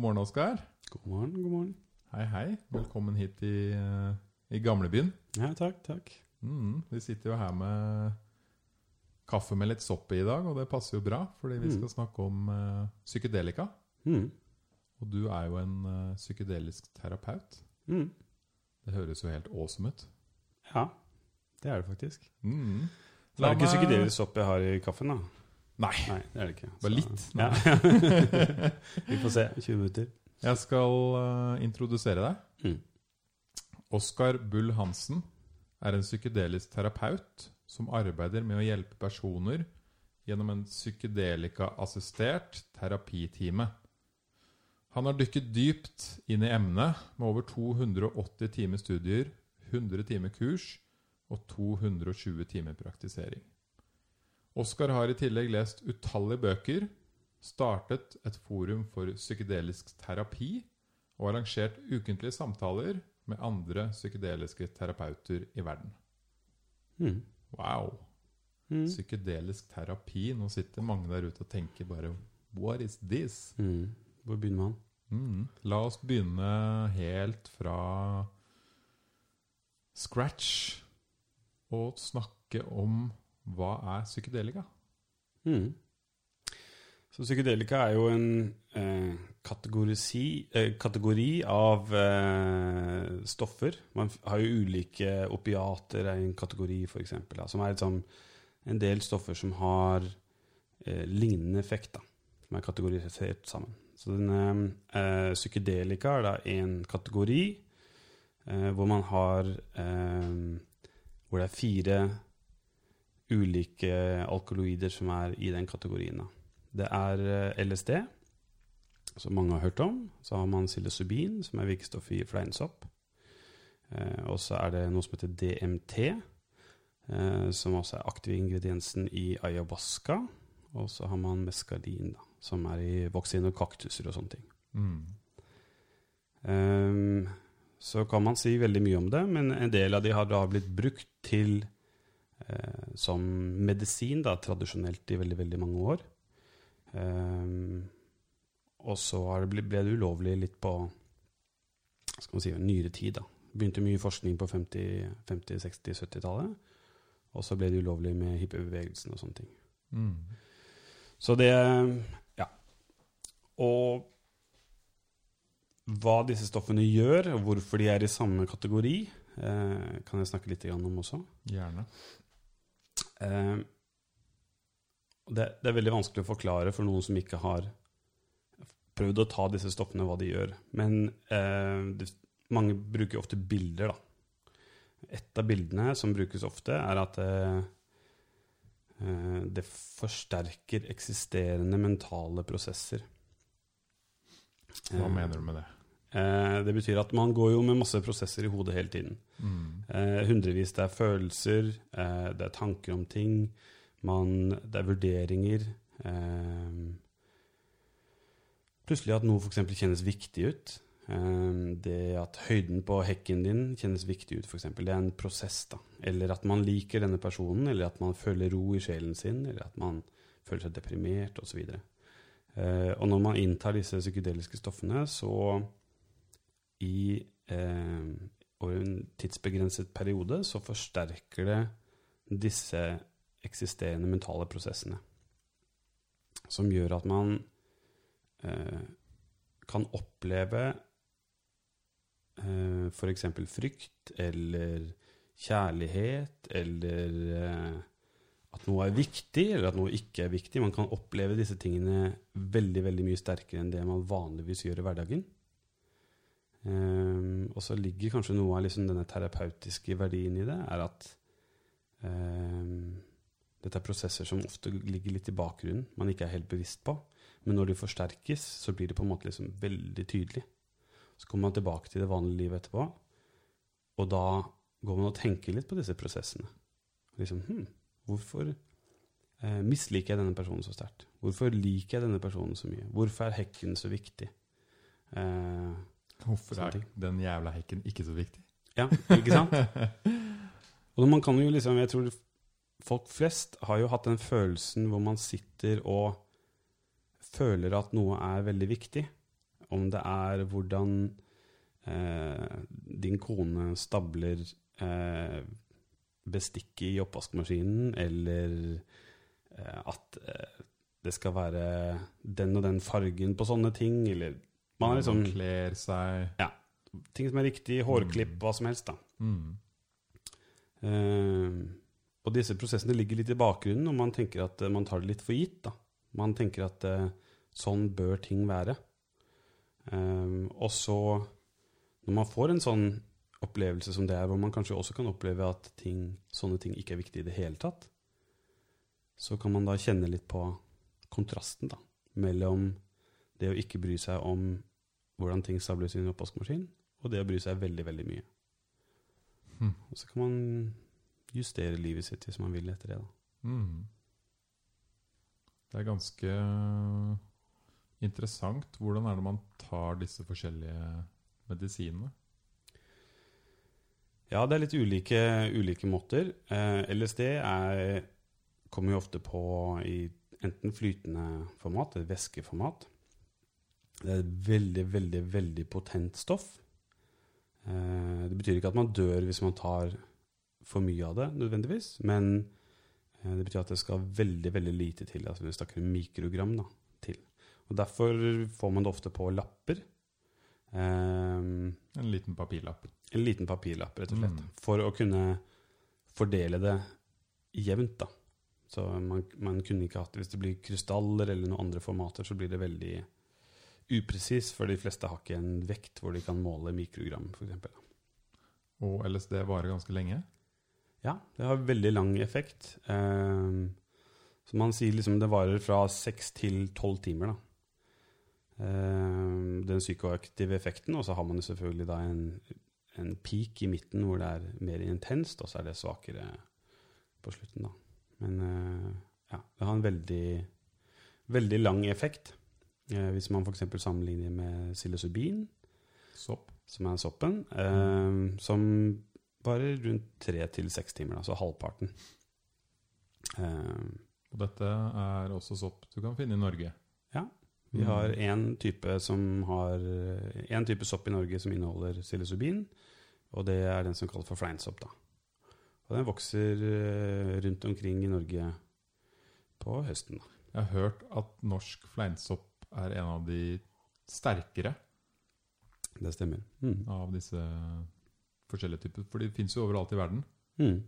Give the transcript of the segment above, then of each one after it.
God morgen, Oskar. God morgen, god morgen. Hei, hei. Velkommen hit i, eh, i gamlebyen. Ja, takk, takk. Mm, vi sitter jo her med kaffe med litt sopp i i dag, og det passer jo bra, fordi vi Mm. skal snakke om uh, psykedelika. Mm. Og du er jo en uh, psykedelisk terapeut. Mm. Det høres jo helt awesome ut. Ja, det er det faktisk. Mm. Det er ikke psykedelisk sopp jeg har i kaffen, da. Nei. Nei, det er det ikke. Bare litt? Ja. Vi får se. 20 minutter. Jeg skal uh, introdusere deg. Mm. Oskar Bull Hansen er en psykedelisk terapeut som arbeider med å hjelpe personer gjennom en psykedelika-assistert terapitime. Han har dykket dypt inn i emnet med over 280 timer studier, 100 timer kurs og 220 timer praktisering. Oskar har i tillegg lest utallige bøker, startet et forum for psykedelisk terapi og arrangert ukentlige samtaler med andre psykedeliske terapeuter i verden. Mm. Wow! Mm. Psykedelisk terapi. Nå sitter mange der ute og tenker bare What is this? Mm. Hvor begynner man? Mm. La oss begynne helt fra scratch og snakke om hva er psykedelika? Mm. Så psykedelika er jo en eh, eh, kategori av eh, stoffer. Man har jo ulike opiater, er en kategori f.eks., som er liksom en del stoffer som har eh, lignende effekt, da, som er kategorisert sammen. Så denne eh, psykedelika er da en kategori eh, hvor man har eh, Hvor det er fire ulike alkaloider som er i den kategorien. Det er eh, LSD, som mange har hørt om. Så har man psilocybin, som er virkestoff i fleinsopp. Eh, og så er det noe som heter DMT, eh, som også er aktive ingrediensen i ayahuasca. Og så har man meskalin, da, som er i voksin og kaktuser og sånne ting. Mm. Um, så kan man si veldig mye om det, men en del av de har da blitt brukt til eh, som medisin da, tradisjonelt i veldig, veldig mange år. Um, og så blitt, ble det ulovlig litt på skal man si, nyere tid. da. Begynte mye forskning på 50-, 50-, 60-, 70-tallet. Og så ble det ulovlig med hippiebevegelsen og sånne ting. Mm. Så det Ja. Og hva disse stoffene gjør, og hvorfor de er i samme kategori, eh, kan jeg snakke litt om også. Gjerne. Eh, det, det er veldig vanskelig å forklare for noen som ikke har prøvd å ta disse stoffene, hva de gjør. Men eh, det, mange bruker ofte bilder, da. Et av bildene som brukes ofte, er at eh, eh, det forsterker eksisterende mentale prosesser. Hva Eh, mener du med det? Eh, det betyr at man går jo med masse prosesser i hodet hele tiden. Mm. Eh, hundrevis det er følelser, eh, det er tanker om ting, man, det er vurderinger. Eh, plutselig at noe f.eks. kjennes viktig ut. Eh, det at høyden på hekken din kjennes viktig ut, f.eks. Det er en prosess. da. Eller at man liker denne personen, eller at man føler ro i sjelen sin, eller at man føler seg deprimert osv. Eh, og når man inntar disse psykedeliske stoffene, så i eh, en tidsbegrenset periode så forsterker det disse eksisterende mentale prosessene. Som gjør at man eh, kan oppleve eh, f.eks. frykt eller kjærlighet eller eh, at noe er viktig, eller at noe ikke er viktig. Man kan oppleve disse tingene veldig veldig mye sterkere enn det man vanligvis gjør i hverdagen. Ehm, og så ligger kanskje noe av liksom denne terapeutiske verdien i det, er at um, dette er prosesser som ofte ligger litt i bakgrunnen, man ikke er helt bevisst på. Men når de forsterkes, så blir det på en måte liksom veldig tydelig. Så kommer man tilbake til det vanlige livet etterpå, og da går man og tenker litt på disse prosessene. Liksom, hm, hvorfor eh, misliker jeg denne personen så sterkt? Hvorfor liker jeg denne personen så mye? Hvorfor er hekken så viktig? Eh, Hvorfor er den jævla hekken ikke så viktig? ja, ikke sant? Og man kan jo liksom, jeg tror folk flest har jo hatt den følelsen hvor man sitter og føler at noe er veldig viktig. om det er hvordan eh, din kone stabler eh, bestikket i oppvaskmaskinen, eller eh, at eh, det skal være den og den fargen på sånne ting, eller Man er liksom kler seg Ting som er riktig, hårklipp, hva som helst, da. mm. Uh, og disse prosessene ligger litt i bakgrunnen, og man tenker at eh, man tar det litt for gitt. da. Man tenker at uh, sånn bør ting være. Uh, og så, når man får en sånn opplevelse som det er, hvor man kanskje også kan oppleve at ting, sånne ting ikke er viktig i det hele tatt, så kan man da kjenne litt på kontrasten da, mellom det å ikke bry seg om hvordan ting stables i en oppvaskmaskin, og det å bry seg veldig, veldig mye. Mm. Og så kan man justere livet sitt hvis man vil etter det. Mm. Det er ganske interessant. Hvordan er det man tar disse forskjellige medisinene? Ja, det er litt ulike, ulike måter. Eh, LSD er, kommer jo ofte på i enten flytende format eller væskeformat. Det er et veldig, veldig, veldig potent stoff. Eh, det betyr ikke at man dør hvis man tar for mye av det, nødvendigvis. Men eh, det betyr at det skal veldig, veldig lite til. Altså vi snakker mikrogram da, til. Og Derfor får man det ofte på lapper. Eh, En liten papirlapp. en liten papirlapp, rett og slett. Mm. For å kunne fordele det jevnt, da. Så man, man kunne ikke hatt Hvis det blir krystaller eller noen andre formater, så blir det veldig upresis, for de fleste har ikke en vekt hvor de kan måle mikrogram, f.eks. Og LSD varer ganske lenge. Ja, det har veldig lang effekt. Eh, så man sier liksom det varer fra seks til tolv timer, da. Eh, den psykoaktive effekten, og så har man selvfølgelig da en, en peak i midten hvor det er mer intenst, og så er det svakere på slutten, da. Men eh, ja, det har en veldig, veldig lang effekt. Eh, hvis man f.eks. sammenligner med psilocybin, Sopp. som er soppen, eh, som varer rundt tre til seks timer, altså halvparten. Eh, Og dette er også sopp du kan finne i Norge. Ja. vi har én type, som har, en type sopp i Norge som inneholder psilocybin, og det er den som kalles for fleinsopp. da. Og den vokser eh, rundt omkring i Norge på høsten. da. Jeg har hørt at norsk fleinsopp er en av de sterkere Det stemmer. Mm. av disse forskjellige typer. For de fins jo overalt i verden. Mm.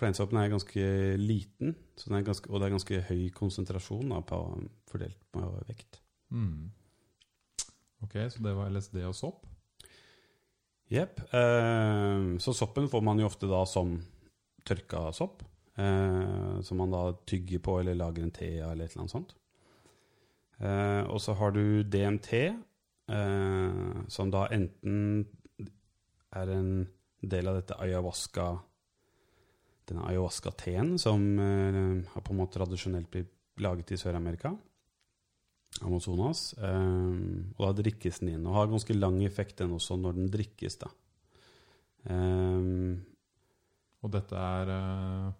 Fleinsoppen er ganske liten, så den er ganske, og det er ganske høy konsentrasjon da, på, fordelt på vekt. Mm. Ok, så det var LSD og sopp. Jepp. Eh, så soppen får man jo ofte da som tørka sopp. Eh, som man da tygger på eller lager en te av eller et eller annet sånt. Eh, og så har du DMT, eh, som da enten er en del av dette ayahuasca denne ayahuasca-teen som eh, har på en måte tradisjonelt blitt laget i Sør-Amerika. Amazonas. Eh, og da drikkes den inn. Og har ganske lang effekt den også når den drikkes, da. Eh, Og dette er, eh,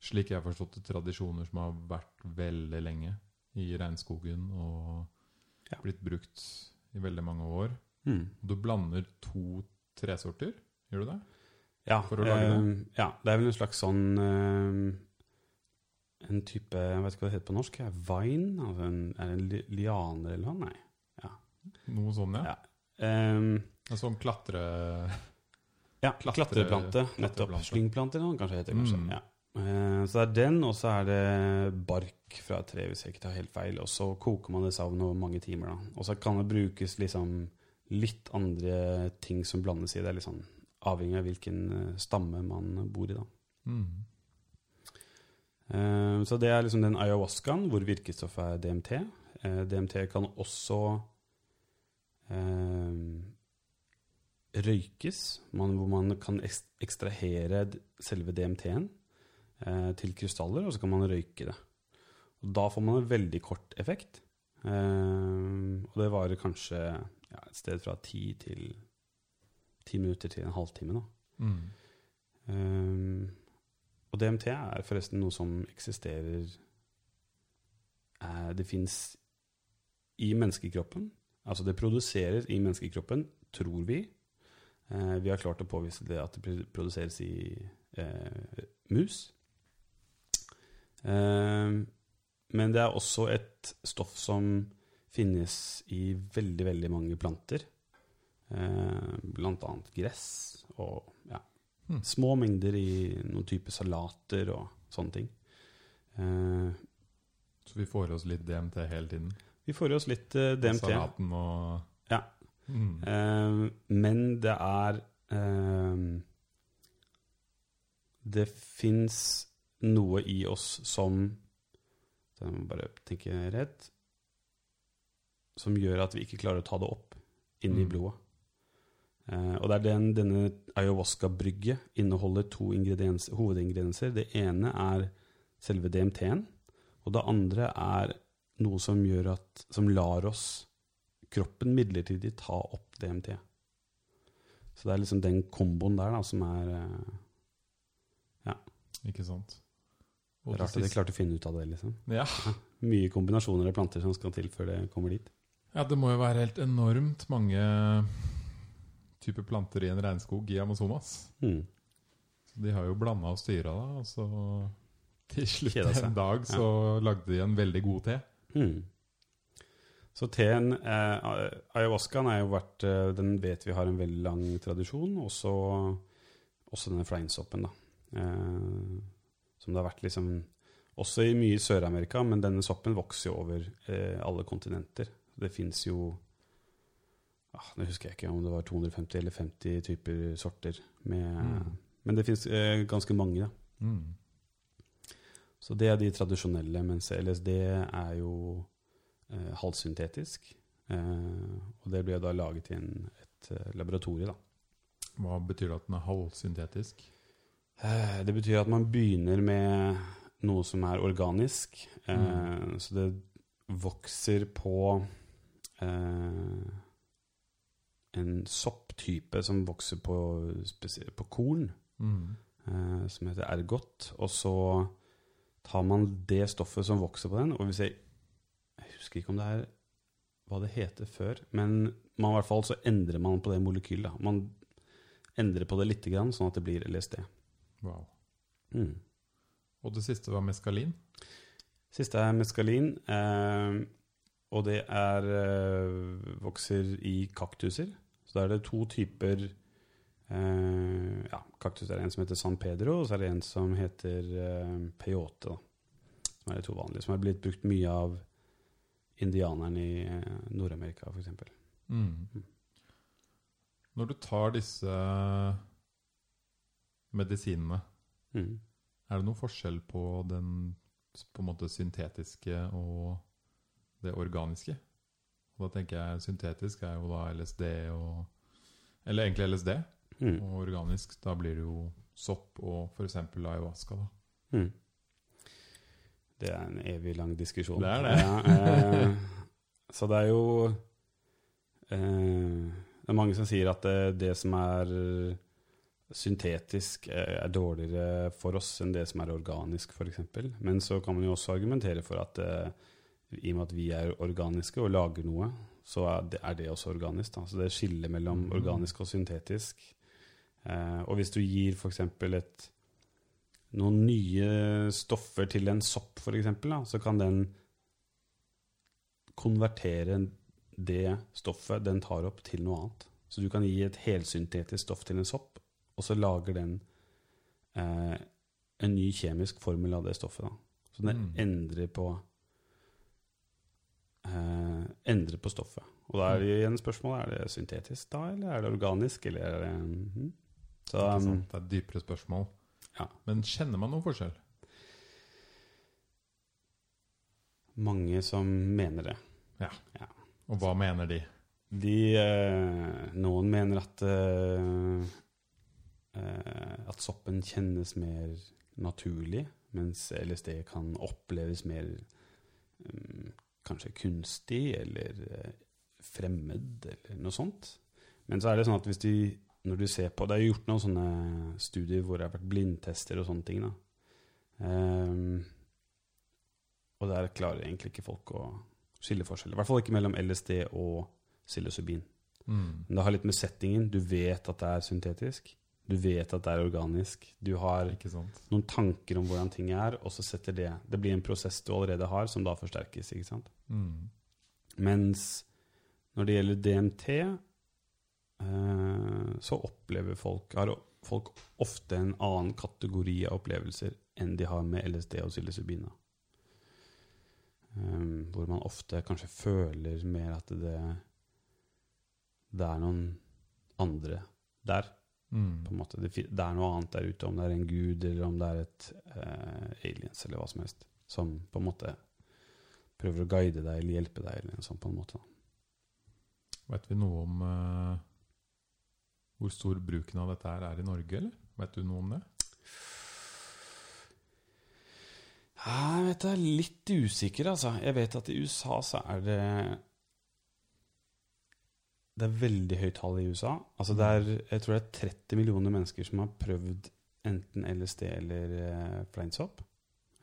slik jeg har forstått det, tradisjoner som har vært veldig lenge i regnskogen og Ja. blitt brukt i veldig mange år. Mm. Du blander to tresorter, gjør du det? Ja, For å lage eh, ja, det er vel en slags sånn eh, En type Jeg vet ikke hva det heter på norsk. Vine? Altså en, er det en li lianer eller noe? Nei. Noe sånn, ja. Ja. Um, En sånn klatre... ja, Klatre- klatreplante. Nettopp. Slyngplante, kanskje heter det kanskje. Mm. Ja. Eh, så det er den, og så er det bark fra et tre, hvis jeg ikke tar helt feil. Og så koker man det sammen over mange timer. da. Og så kan det brukes liksom litt andre ting som blandes i. Det er litt sånn avhengig av hvilken eh, stamme man bor i, da. Mm. Eh, Så det er liksom den ayahuascaen hvor virkestoffet er DMT. DMT kan også eh, røykes, man, hvor man kan ekstrahere selve DMT-en til krystaller, og så kan man røyke det. Og da får man en veldig kort effekt. Eh, og det varer kanskje ja, et sted fra ti til ti minutter til en halvtime. da. Mm. Ehm, og DMT er forresten noe som eksisterer eh, Det fins i menneskekroppen. Altså det produseres i menneskekroppen, tror vi. Eh, vi har klart å påvise det at det produseres i eh, mus. Eh, men det er også et stoff som finnes i veldig, veldig mange planter. Eh, blant annet gress og ja, Hmm. små mengder i noen typer salater og sånne ting. Eh, Så vi får i oss litt DMT hele tiden. vi får i oss litt eh, DMT. Salaten og Ja. Mm. Men det er Det fins noe i oss som så Jeg må bare tenke rett Som gjør at vi ikke klarer å ta det opp inn i Mm. blodet. Eh, og det er den, denne ayahuasca-brygget inneholder to ingrediens, hovedingredienser. Det ene er selve DMT-en, og det andre er noe som gjør at Som lar oss kroppen midlertidig ta opp DMT. Så det er liksom den komboen der da, som er Ja. Ikke sant? Det er rart at de klarte å finne ut av det. liksom. Ja. Mye kombinasjoner av planter som skal til før det kommer dit. ja, det må jo være helt enormt mange typer planter i en regnskog i Amazonas. Mm. Så de har jo blanda og styra, da. Og så til slutt en dag så lagde de en veldig god te. Mm. Så teen eh, Ayahuascaen er jo vært eh, Den vet vi har en veldig lang tradisjon. Også, også denne fleinsoppen, da. Eh, som det har vært liksom Også i mye i Sør-Amerika, men denne soppen vokser jo over eh, alle kontinenter. Det fins jo ah, Nå husker jeg ikke om det var 250 eller 50 typer sorter. Med, Mm. Men det fins eh, ganske mange, da. Mm. Så det er de tradisjonelle, mens LSD er jo eh, halvsyntetisk. Eh, og det blir da laget i en, et eh, laboratorie, da. Hva betyr det at den er halvsyntetisk? Eh, det betyr at man begynner med noe som er organisk. Eh, Mm. Så det vokser på eh, en sopptype som vokser på, på korn. Mm. eh, som heter ergot. Og så tar man det stoffet som vokser på den, og hvis jeg Jeg husker ikke om det er hva det heter før, men man, i hvert fall så endrer man på det molekylet. Man endrer på det lite grann, sånn at det blir LSD. Wow. Mm. Og det siste var meskalin. Siste er meskalin, eh, og det er eh, vokser i kaktuser. Så da er det to typer eh, ja, kaktus. er en som heter San Pedro, og så er det en som heter eh, peyote. Da, som er de to vanlige. Som er blitt brukt mye av indianerne i eh, Nord-Amerika, f.eks. Mm. Når du tar disse medisinene, Mm. er det noen forskjell på den på en måte syntetiske og det organiske? Og da tenker jeg syntetisk er jo da LSD og Eller egentlig LSD. Mm. Og organisk, da blir det jo sopp og f.eks. ayahuasca. da. Mm. Det er en evig lang diskusjon. Det er det. Ja, eh, så det er jo eh, Det er mange som sier at det, det som er syntetisk, eh, er dårligere for oss enn det som er organisk, f.eks. Men så kan man jo også argumentere for at eh, i og med at vi er organiske og lager noe, så er det, er det også organisk. Da. Så det skillet mellom Mhm. organisk og syntetisk. Eh, og hvis du gir f.eks. et noen nye stoffer til en sopp, f.eks., så kan den konvertere det stoffet den tar opp, til noe annet. Så du kan gi et helsyntetisk stoff til en sopp, og så lager den eh, en ny kjemisk formel av det stoffet. Da. Så den Mm. endrer på eh, endrer på stoffet. Og da er det igjen spørsmålet er det syntetisk da, eller er det organisk, eller er det mhm. Så det, er sant? Det er et dypere spørsmål. Ja. Men kjenner man noen forskjell? mange som mener det. Ja, Og hva mener de? De, eh, noen mener at eh, at soppen kjennes mer naturlig, mens LSD kan oppleves mer mm, kanskje kunstig eller eh, fremmed eller noe sånt. Men så er det sånn at hvis de, når du ser på Det er gjort noen sånne studier hvor det har vært blindtester og sånne ting. Ehm, og der klarer egentlig ikke folk å skille forskjeller. I hvert fall ikke mellom LSD og psilocybin. Mm. Men det har litt med settingen. Du vet at det er syntetisk. Du vet at det er organisk. Du har noen tanker om hvordan ting er, og så setter det Det blir en prosess du allerede har, som da forsterkes. ikke sant? Mm. Mens når det gjelder DMT, eh, så opplever folk Har folk ofte en annen kategori av opplevelser enn de har med LSD og psilocybina. Eh, hvor man ofte kanskje føler mer at det, det er noen andre der. Mm. på en måte. Det, det er noe annet der ute, om det er en gud eller om det er et eh, aliens eller hva som helst, som på en måte prøver å guide deg eller hjelpe deg eller noe sånt på en måte. Vet vi noe om eh, hvor stor bruken av dette her er i Norge, eller? Vet du noe om det? Jeg vet jeg er litt usikker, altså. Jeg vet at i USA så er det Det er veldig høyt tall i USA. Altså det er, jeg tror det er 30 millioner mennesker som har prøvd enten LSD eller eh, fleinsopp.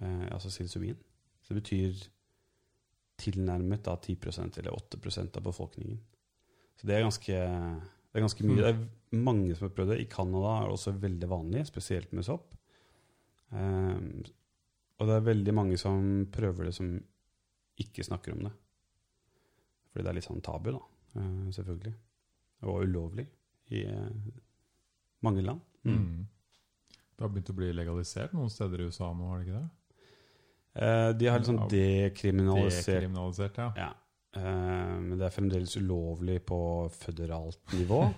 Eh, altså psilocybin. Så det betyr tilnærmet da 10% eller 8% av befolkningen. Så det er ganske, det er ganske mye. Det er mange som har prøvd det. I Canada er det også veldig vanlig, spesielt med sopp. Eh, og det er veldig mange som prøver det som ikke snakker om det. Fordi det er litt sånn tabu, da. Eh, selvfølgelig. Og ulovlig i eh, mange land. Mm. Det har begynt å bli legalisert noen steder i USA nå, har det ikke det? Eh, de har liksom dekriminalisert Dekriminalisert, ja. Ja. Men det er fremdeles ulovlig på føderalt nivå.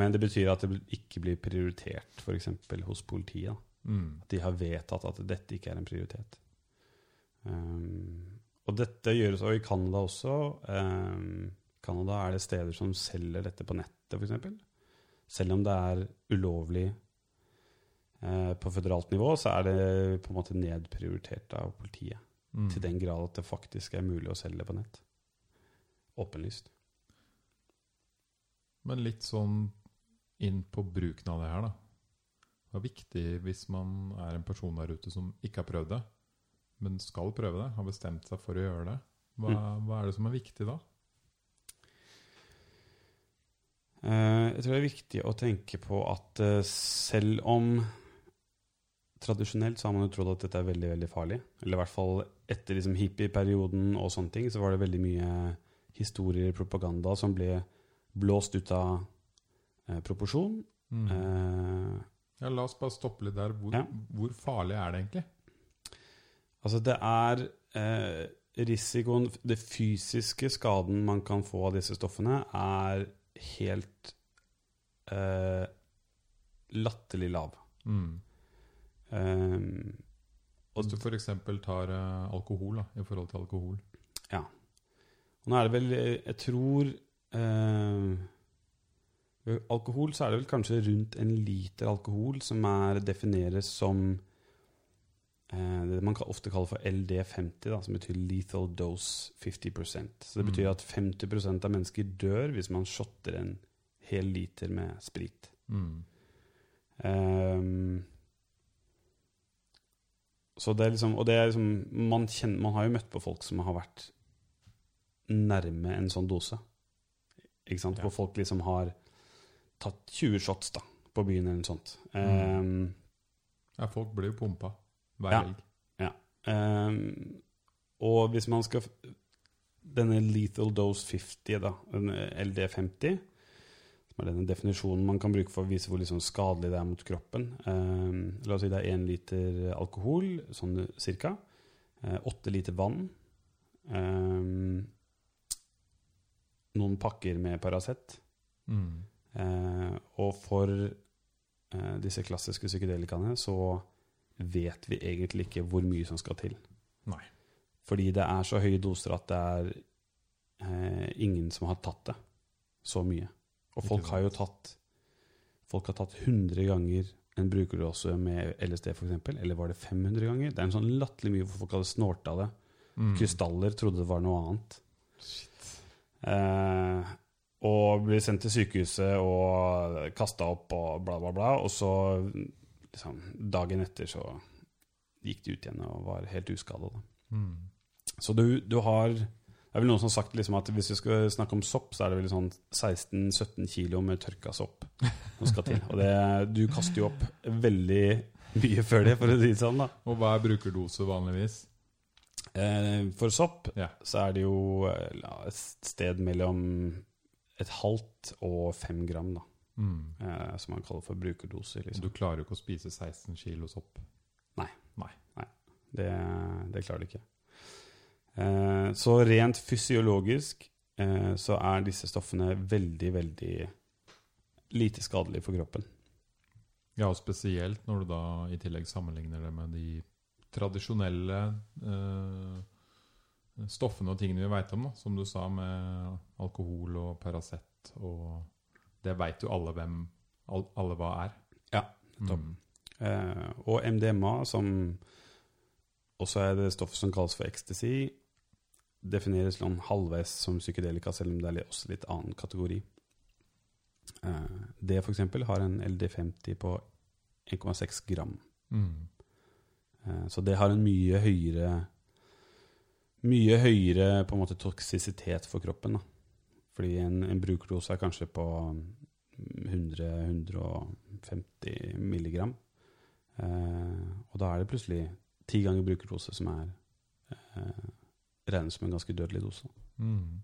Men det betyr at det ikke blir prioritert, f.eks. hos politiet. Mm. At de har vedtatt at dette ikke er en prioritet. Um, og dette gjøres også i Canada også. Um, Canada er det steder som selger dette på nettet, f.eks. Selv om det er ulovlig uh, på føderalt nivå, så er det på en måte nedprioritert av politiet. Mm. Til den grad at det faktisk er mulig å selge det på nett. Åpenlyst. Men litt sånn inn på bruken av det her, da. Det er viktig hvis man er en person der ute som ikke har prøvd det, men skal prøve det, har bestemt seg for å gjøre det. Hva, hva er det som er viktig da? Eh, jeg tror det er viktig å tenke på at eh, selv om Tradisjonelt så har man jo trodd at dette er veldig veldig farlig. Eller i hvert fall etter liksom hippieperioden og sånne ting, så var det veldig mye historier propaganda som ble blåst ut av eh, proporsjon. Mm. Eh, Ja, la oss bare stoppe litt der. Hvor, Ja. hvor farlig er det egentlig? Altså det er eh, risikoen Det fysiske skaden man kan få av disse stoffene, er helt eh, latterlig lav. Mm. Um, Hvis du f.eks. tar eh, alkohol, da, i forhold til alkohol. Og nå er det vel eh, Jeg tror eh, ved Alkohol så er det vel kanskje rundt en liter alkohol som er, defineres som eh, det man ofte kaller for LD50, da, som betyr lethal dose 50% Så det betyr Mm. at 50% av mennesker dør hvis man shotter en hel liter med sprit. Mm. Um, så det er liksom Og det er liksom man, kjenner, man har jo møtt på folk som har vært nærme en sånn dose. Ikke sant? Ja. Hvor folk liksom har tatt 20 shots da på byen eller noe sånt. Um, Ja, folk blir jo pumpa hver Ja. helg. ehm, og hvis man skal Denne lethal dose 50, da, LD50, som er denne definisjonen man kan bruke for å vise hvor liksom skadelig det er mot kroppen. um, la oss si det er én liter alkohol, sånn cirka. Eh, Åtte liter vann. Um, noen pakker med Paracet. Mm. Uh, og for uh, disse klassiske psykedelikaene så vet vi egentlig ikke hvor mye som skal til. Nei. Fordi det er så høye doser at det er eh, ingen som har tatt det så mye. Og folk har jo tatt Folk har tatt 100 ganger en brukerdose med LSD, f.eks. Eller var det 500 ganger? Det er en sånn latterlig mye hvor folk hadde snorta det. Mm. Krystaller trodde det var noe annet. Eh, og ble sendt til sykehuset og kasta opp og bla, bla, bla. Og så liksom, dagen etter så gikk de ut igjen og var helt uskada. Mm. Så du, du har Det er vel noen som har sagt liksom at hvis vi skal snakke om sopp, så er det vel sånn 16-17 kilo med tørka sopp som skal til. Og det, du kaster jo opp veldig mye før det, for å si det sånn. da. Og hva er brukerdose vanligvis? Eh, for sopp Ja. så er det jo eh, ja, et sted mellom et halvt og fem gram, da. Mm. Eh, som man kaller for brukerdoser. Liksom. du klarer jo ikke å spise 16 kilo sopp. Det, det klarer du ikke. Eh, så rent fysiologisk eh, så er disse stoffene veldig, veldig lite skadelige for kroppen. Ja, og spesielt når du da i tillegg sammenligner det med de tradisjonelle eh, stoffene og tingene vi veit om, da, som du sa, med alkohol og Paracet og Det veit jo alle hvem alle hva er. Ja, nettopp. Mm. Eh, og MDMA, som også er det stoffet som kalles for ecstasy, defineres sånn halvveis som psykedelika, selv om det er også litt annen kategori. Eh, det f.eks. har en LD50 på 1,6 gram. Mm. Eh, så det har en mye høyere Mye høyere på en måte toksisitet for kroppen. Da. Fordi en, en brukerdose er kanskje på 100-150 milligram. Eh, og da er det plutselig ti ganger brukerdose som er eh, regnes som en ganske dødelig dose. Mm.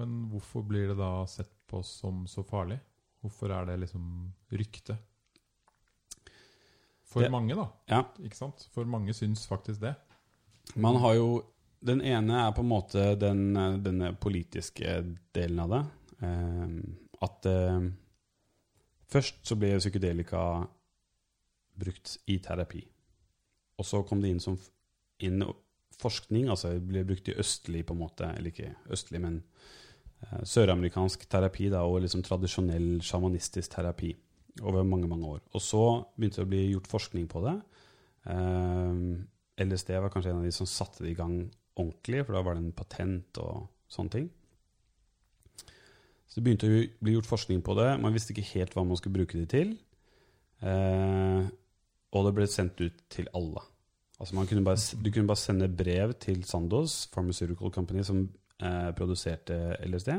Men hvorfor blir det da sett på som så farlig? Hvorfor er det liksom rykte? For Det- mange, da. Ja. Ikke sant? For mange syns faktisk det. Man har jo Den ene er på en måte den, denne politiske delen av det. Eh, at eh, først så ble psykedelika brukt i terapi. Og så kom det inn som inn forskning, altså det ble brukt i østlig på en måte, eller ikke østlig, men eh, søramerikansk terapi da, og liksom tradisjonell sjamanistisk terapi over mange, mange år. Og så begynte det å bli gjort forskning på det. Eh, LSD var kanskje en av de som satte det i gang ordentlig, for da var det en patent og sånne ting. Så det begynte å bli gjort forskning på det. Man visste ikke helt hva man skulle bruke det til. Eh, og det ble sendt ut til alle. Altså kunne bare, du kunne bare sende brev til Sandoz Pharmaceutical Company, som eh, produserte LSD,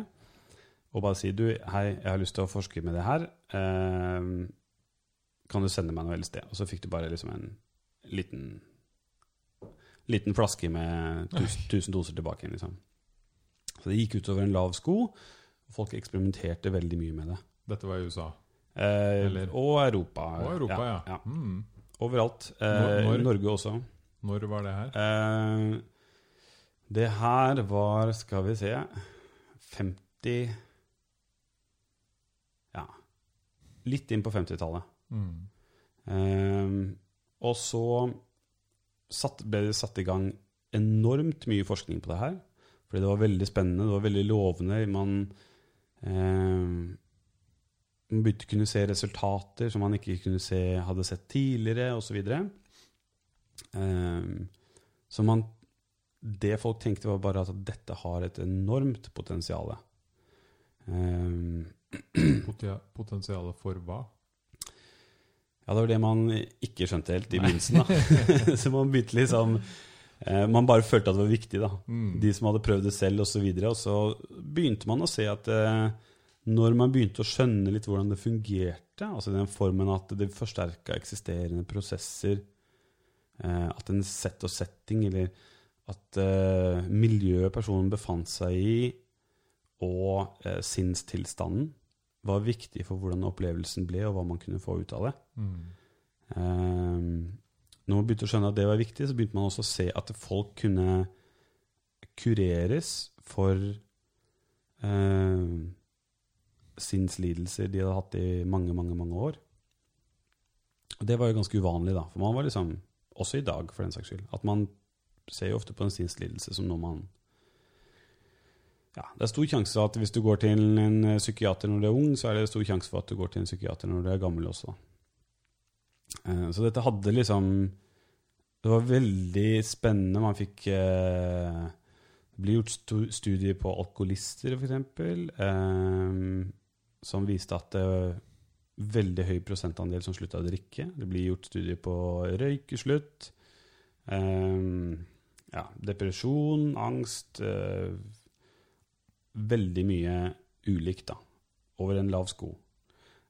og bare si du, hei, jeg har lyst til å forske med det her. Eh, kan du sende meg noe LSD? Og så fikk du bare liksom en liten liten flaske med 1000 doser tilbake igjen. Liksom. Så det gikk utover en lav sko, og folk eksperimenterte veldig mye med det. Dette var i USA. Eh, og Europa. Og Europa, ja. ja. Mm. Overalt. Eh, Når- når? Norge også. Når var det her? Eh, det her var, skal vi se 50 Ja. Litt inn på 50-tallet. Mm. Eh, og så satt, ble det satt i gang enormt mye forskning på det her. Fordi det var veldig spennende, det var veldig lovende. Man, eh, man begynte å kunne se resultater som man ikke kunne se, hadde sett tidligere, osv. Så, eh, så man Det folk tenkte, var bare at dette har et enormt potensial. Eh, Potensialet for hva? Ja, det var det man ikke skjønte helt i begynnelsen. da. så man begynte liksom eh, Man bare følte at det var viktig, da. Mm. De som hadde prøvd det selv, osv. Og, og så begynte man å se at eh, når man begynte å skjønne litt hvordan det fungerte, altså i den formen at det forsterka eksisterende prosesser, eh, at en sett og setting, eller at miljøet personen befant seg i, og sinnstilstanden, var viktig for hvordan opplevelsen ble, og hva man kunne få ut av det. Mm. Um, når man begynte å skjønne at det var viktig, så begynte man også å se at folk kunne kureres for uh, sinnslidelser de hadde hatt i mange, mange, mange år. Og det var jo ganske uvanlig, da. For man var liksom, også i dag for den saks skyld, at man ser jo ofte på en sinnslidelse som noe man ja, Det er stor sjanse for at hvis du går til en eh, psykiater når du er ung, så er det stor sjanse for at du går til en psykiater når du er gammel også. Eh, Så dette hadde liksom Det var veldig spennende. Man fikk eh, Det ble gjort studier på alkoholister, f.eks., som viste at det var veldig høy prosentandel som slutta å drikke. Det blir gjort studier på røykeslutt. Ja, depresjon, angst Veldig mye ulikt, da. Over en lav sko.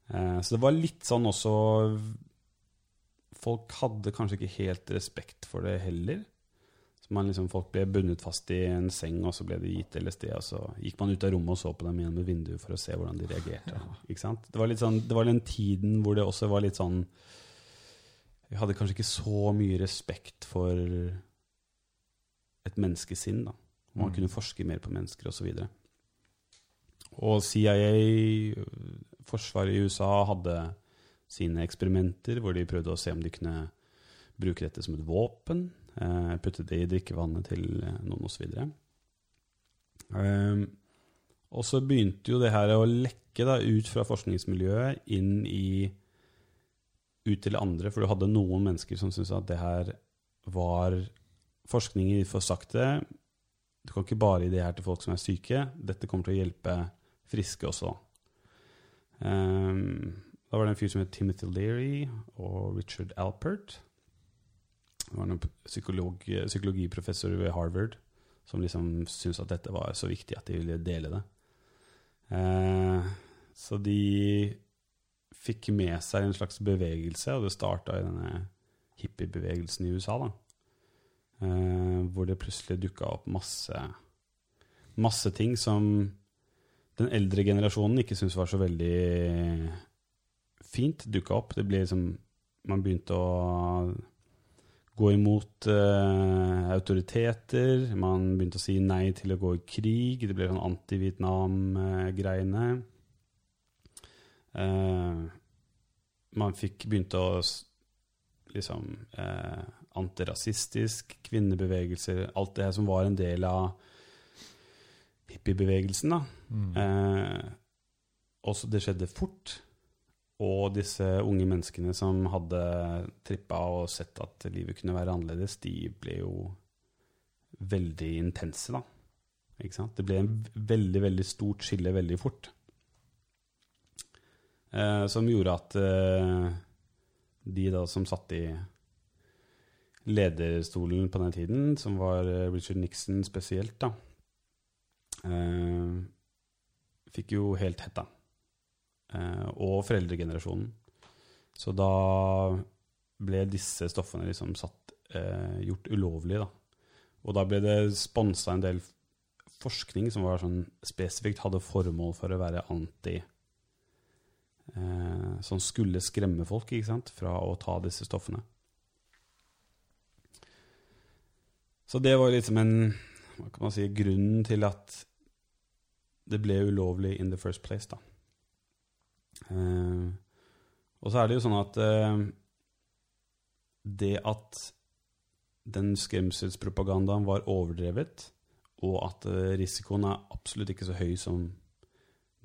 Eh, så det var litt sånn også Folk hadde kanskje ikke helt respekt for det heller. Så man liksom, Folk ble bundet fast i en seng, og så ble de gitt LSD. Og så gikk man ut av rommet og så på dem gjennom et vindu for å se hvordan de reagerte. Det var sånn, det var den tiden hvor det også var litt sånn Vi hadde kanskje ikke så mye respekt for et menneskesinn. da. Man Mm. kunne forske mer på mennesker osv. Og, og CIA, forsvaret i USA, hadde sine eksperimenter hvor de prøvde å se om de kunne bruke dette som et våpen. Eh, putte det i drikkevannet til eh, noen osv. Um, og så begynte jo det her å lekke da, ut fra forskningsmiljøet inn i ut til andre, for du hadde noen mennesker som syntes at det her var forskning i for sakte. Du kan ikke bare gi det her til folk som er syke. Dette kommer til å hjelpe friske også. Um, da var det en fyr som het Timothy Leary og Richard Alpert. Det var en psykolog, psykologiprofessor ved Harvard som liksom syntes at dette var så viktig at de ville dele det. Eh, så de fikk med seg en slags bevegelse, og det starta i denne hippiebevegelsen i USA. da. Eh, hvor det plutselig dukka opp masse, masse ting som den eldre generasjonen ikke syntes var så veldig fint dukka opp. Det ble liksom Man begynte å gå imot uh, autoriteter. Man begynte å si nei til å gå i krig. Det ble sånn anti-Vietnam-greiene. Uh, man fikk begynte å liksom eh, Antirasistisk, kvinnebevegelser Alt det her som var en del av hippiebevegelsen. da. Mm. Eh, også det skjedde fort. Og disse unge menneskene som hadde trippa og sett at livet kunne være annerledes, de ble jo veldig intense, da. Ikke sant? Det ble en veldig, veldig stort skille veldig fort. Eh, som gjorde at eh, de da som satt i lederstolen på den tiden, som var Richard Nixon spesielt, da, eh, fikk jo helt hetta. Eh, og foreldregenerasjonen. Så da ble disse stoffene liksom satt, eh, gjort ulovlige, da. Og da ble det sponsa en del forskning som var sånn spesifikt hadde formål for å være anti Som skulle skremme folk ikke sant, fra å ta disse stoffene. Så det var liksom en hva kan man si, grunnen til at det ble ulovlig in the first place, da. Uh, og så er det jo sånn at uh, det at den skremselspropagandaen var overdrevet, og at uh, risikoen er absolutt ikke så høy som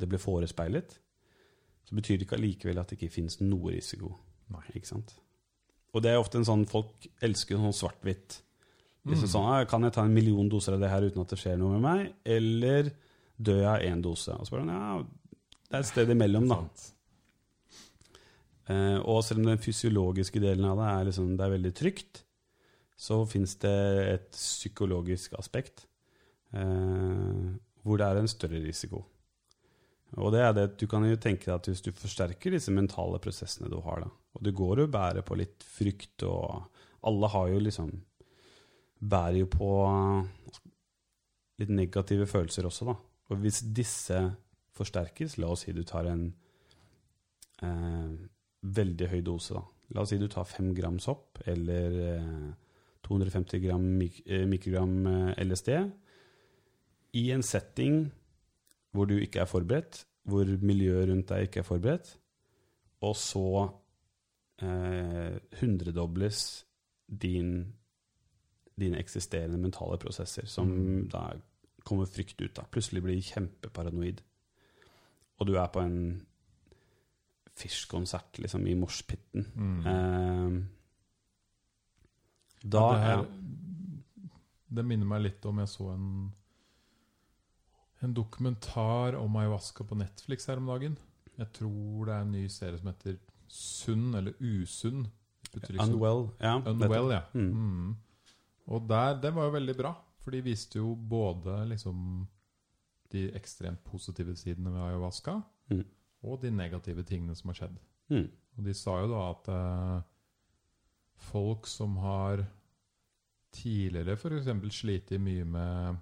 det ble forespeilet, så betyr det ikke allikevel at det ikke finnes noe risiko. Nei. Ikke sant? Og det er ofte en sånn Folk elsker sånn svart-hvitt. Liksom Mm. sånn, «Ah, Kan jeg ta en million doser av det her uten at det skjer noe med meg? Eller dør jeg av én dose? Og så bare ja, det er et sted imellom, da. Eh, og selv om den fysiologiske delen av det er, liksom, det er veldig trygt, så fins det et psykologisk aspekt eh, hvor det er en større risiko. Og det er det at du kan jo tenke deg at hvis du forsterker disse mentale prosessene du har, da, og du går og bærer på litt frykt, og alle har jo liksom Bærer jo på litt negative følelser også, da. Og hvis disse forsterkes, la oss si du tar en eh, veldig høy dose, da. La oss si du tar fem gram sopp eller eh, 250 gram mik eh, mikrogram eh, LSD i en setting hvor du ikke er forberedt, hvor miljøet rundt deg ikke er forberedt, og så eh, hundredobles din, dine eksisterende mentale prosesser, som Mm. da kommer frykt ut av. Plutselig blir kjempeparanoid. Og du er på en Fish-konsert liksom, i moshpiten. Mm. Eh, da Ja, det, her, det minner meg litt om jeg så en En dokumentar om ayahuasca på Netflix her om dagen. Jeg tror det er en ny serie som heter Sunn eller Usunn. Unwell. Ja, Unwell, ja. Mm. Mm. Og der, det var jo veldig bra, for de viste jo både liksom de ekstremt positive sidene ved ayahuasca, Mm. og de negative tingene som har skjedd. Mm. Og de sa jo da at eh, folk som har tidligere f.eks. slitt mye med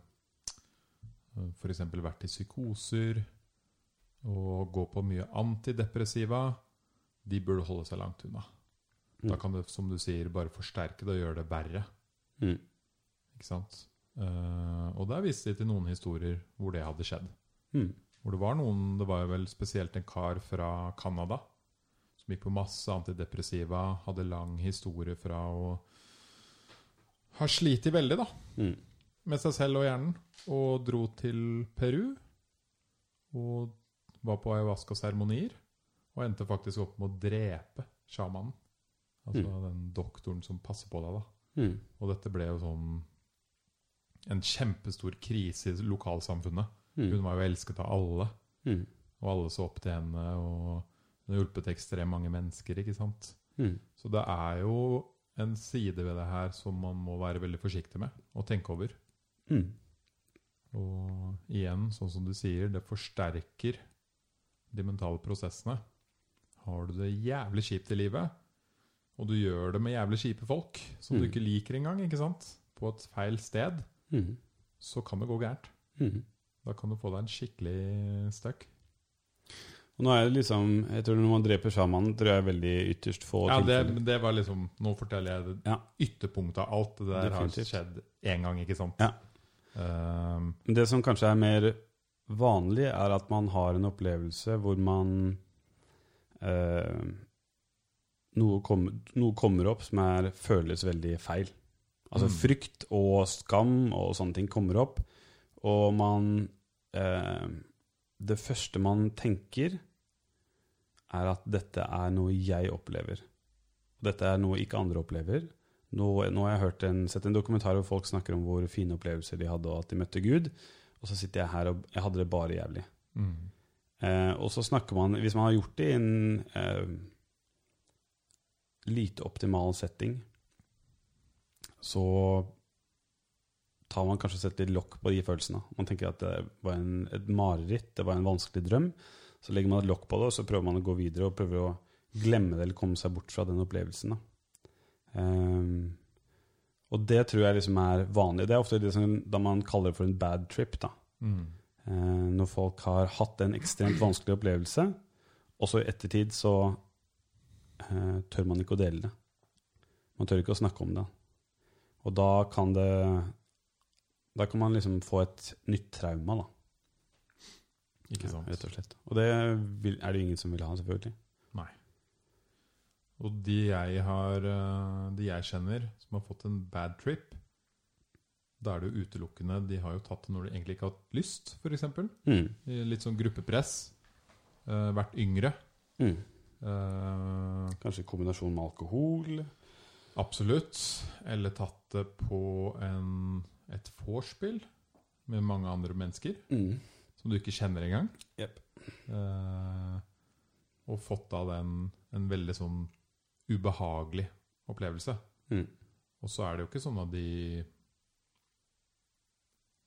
F.eks. vært i psykoser og gå på mye antidepressiva, de burde holde seg langt unna. Da Mm. kan det, som du sier, bare forsterke det og gjøre det verre. Mm. Ikke sant? Eh, og der viste de til noen historier hvor det hadde skjedd. Mm. Hvor det var noen, det var vel spesielt en kar fra Canada som gikk på masse antidepressiva, hadde lang historie fra å ha slitt veldig da, Mm. med seg selv og hjernen, og dro til Peru og var på ayahuasca-seremonier, og endte faktisk opp med å drepe sjamanen. Altså den doktoren som passer på deg da. Mm. Og dette ble jo sånn en kjempestor krise i lokalsamfunnet. Mm. Hun var jo elsket av alle, Mm. og alle så opp til henne. Og hun har hjulpet ekstremt mange mennesker, ikke sant. Mm. Så det er jo en side ved det her som man må være veldig forsiktig med og tenke over. Mm. Og igjen, sånn som du sier, det forsterker de mentale prosessene. Har du det jævlig kjipt i livet, og du gjør det med jævlig kjipe folk som du Mm. ikke liker engang, ikke sant? på et feil sted, Mm. så kan det gå gærent. Mm. Da kan du få deg en skikkelig støkk. Og nå er det liksom Jeg tror når man dreper sjamanen, tror jeg er veldig ytterst få Ja, det, det var liksom Nå forteller jeg det Ja. ytterpunktet av alt. Det der har skjedd én gang, ikke sant? Ja. Um, Det som kanskje er mer vanlig, er at man har en opplevelse hvor man uh, noe, kom, noe kommer opp som er, føles veldig feil. Altså Mm. frykt og skam og sånne ting kommer opp, og man eh, Det første man tenker, er at dette er noe jeg opplever. Dette er noe ikke andre opplever. Nå, nå har jeg hørt en, sett en dokumentar hvor folk snakker om hvor fine opplevelser de hadde, og at de møtte Gud. Og så sitter jeg her og jeg hadde det bare jævlig. mm. Eh, og så snakker man Hvis man har gjort det i en eh, lite optimal setting, så tar man kanskje sett litt lokk på de følelsene. Man tenker at det var en, et mareritt, det var en vanskelig drøm. Så legger man et lokk på det, og så prøver man å gå videre og prøver å glemme det eller komme seg bort fra den opplevelsen. Eh, og det tror jeg liksom er vanlig. Det er ofte det som da man kaller det for en bad trip. da. Mm. Uh, når folk har hatt en ekstremt vanskelig opplevelse, og så i ettertid så uh, tør man ikke å dele det. Man tør ikke å snakke om det. Og da kan det Da kan man liksom få et nytt trauma, da. Ikke sant? Ja, rett og slett. Og det vil, er det ingen som vil ha, selvfølgelig. Nei. Og de jeg har eh, De jeg kjenner som har fått en bad trip, da er det jo utelukkende De har jo tatt det når de egentlig ikke har hatt lyst, f.eks. Mm. Litt sånn gruppepress. Uh, vært yngre. Mm. Uh, Kanskje i kombinasjon med alkohol. absolutt. Eller tatt det på en, et vorspiel med mange andre mennesker Mm. som du ikke kjenner engang. Yep. Eh, og fått av den en veldig sånn ubehagelig opplevelse. Mm. Og så er det jo ikke sånn at de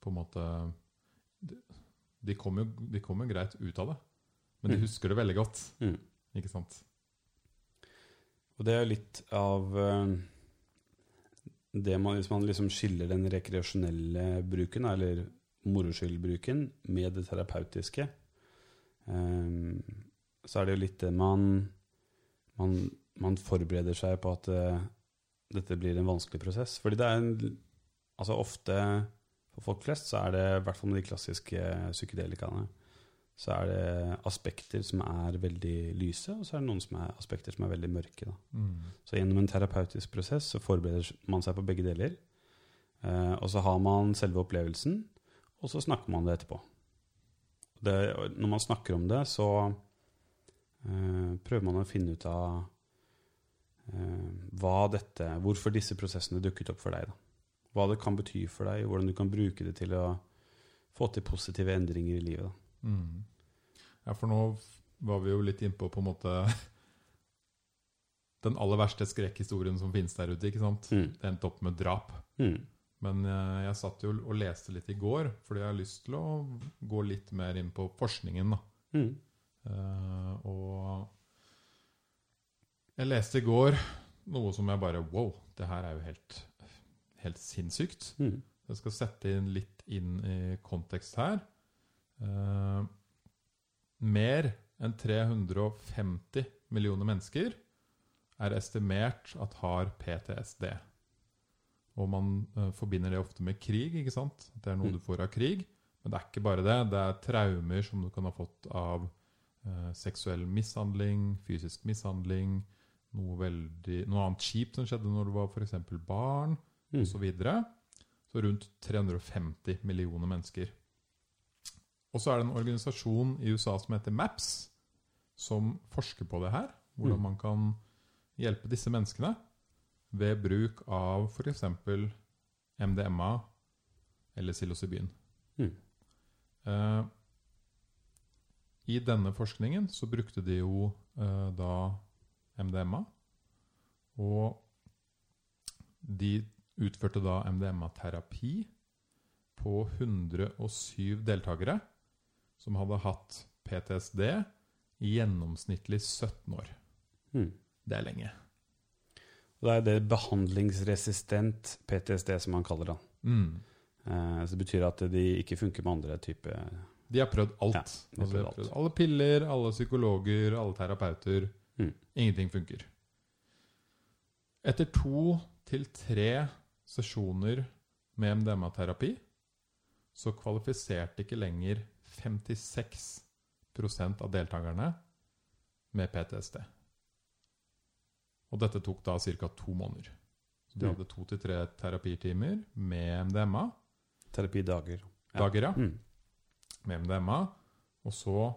på en måte De, de kommer jo de greit ut av det, men de Mm. husker det veldig godt. Mm. Ikke sant? Og det er litt av eh, det man, Hvis man liksom skiller den rekreasjonelle bruken, eller moroskyldbruken, med det terapeutiske, um, så er det jo litt det man Man, man forbereder seg på at uh, dette blir en vanskelig prosess. Fordi det er en Altså ofte for folk flest så er det, i hvert fall med de klassiske psykedelikaene, så er det aspekter som er veldig lyse, og så er det noen som er aspekter som er veldig mørke. Mm. Så gjennom en terapeutisk prosess så forbereder man seg på begge deler. Eh, og så har man selve opplevelsen, og så snakker man det etterpå. Det, når man snakker om det, så eh, prøver man å finne ut av eh, hva dette, hvorfor disse prosessene dukket opp for deg. Da. Hva det kan bety for deg, hvordan du kan bruke det til å få til positive endringer i livet. Da. Mm. Ja, for nå var vi jo litt innpå på en måte den aller verste skrekkhistorien som finnes der ute. ikke sant? Mm. Det endte opp med drap. Mm. Men eh, jeg satt jo og leste litt i går, fordi jeg har lyst til å gå litt mer inn på forskningen. da. Mm. Uh, og jeg leste i går noe som jeg bare Wow, det her er jo helt, helt sinnssykt. Mm. Jeg skal sette inn litt inn i kontekst her. Eh, mer enn 350 millioner mennesker er estimert at har PTSD. Og man eh, forbinder det ofte med krig, ikke sant? Det er noe Mm. du får av krig. Men det er ikke bare det. Det er traumer som du kan ha fått av eh, seksuell mishandling, fysisk mishandling, noe, veldig, noe annet kjipt som skjedde når du var f.eks. barn Mm. osv. Så, videre. så rundt 350 millioner mennesker. Og så er det en organisasjon i USA som heter MAPS, som forsker på det her. Hvordan Mm. man kan hjelpe disse menneskene ved bruk av f.eks. MDMA eller psilocybin. Mm. Eh, I denne forskningen så brukte de jo eh, da MDMA. Og de utførte da MDMA-terapi på 107 deltakere som hadde hatt PTSD i gjennomsnittlig 17 år. Mm. Det er lenge. Og det er det behandlingsresistent PTSD som man kaller det. Mm. Eh, så det betyr at de ikke funker med andre typer De har prøvd alt. Ja, de har altså, prøvd prøvd alle piller, alle psykologer, alle terapeuter. Mm. Ingenting funker. Etter to til tre sesjoner med MDMA-terapi så kvalifiserte ikke lenger 56% av deltakerne med PTSD. Og dette tok da ca. to måneder. Så de Mm. hadde to til tre terapitimer med MDMA. terapidager. Dager, ja. Mm. med MDMA, og så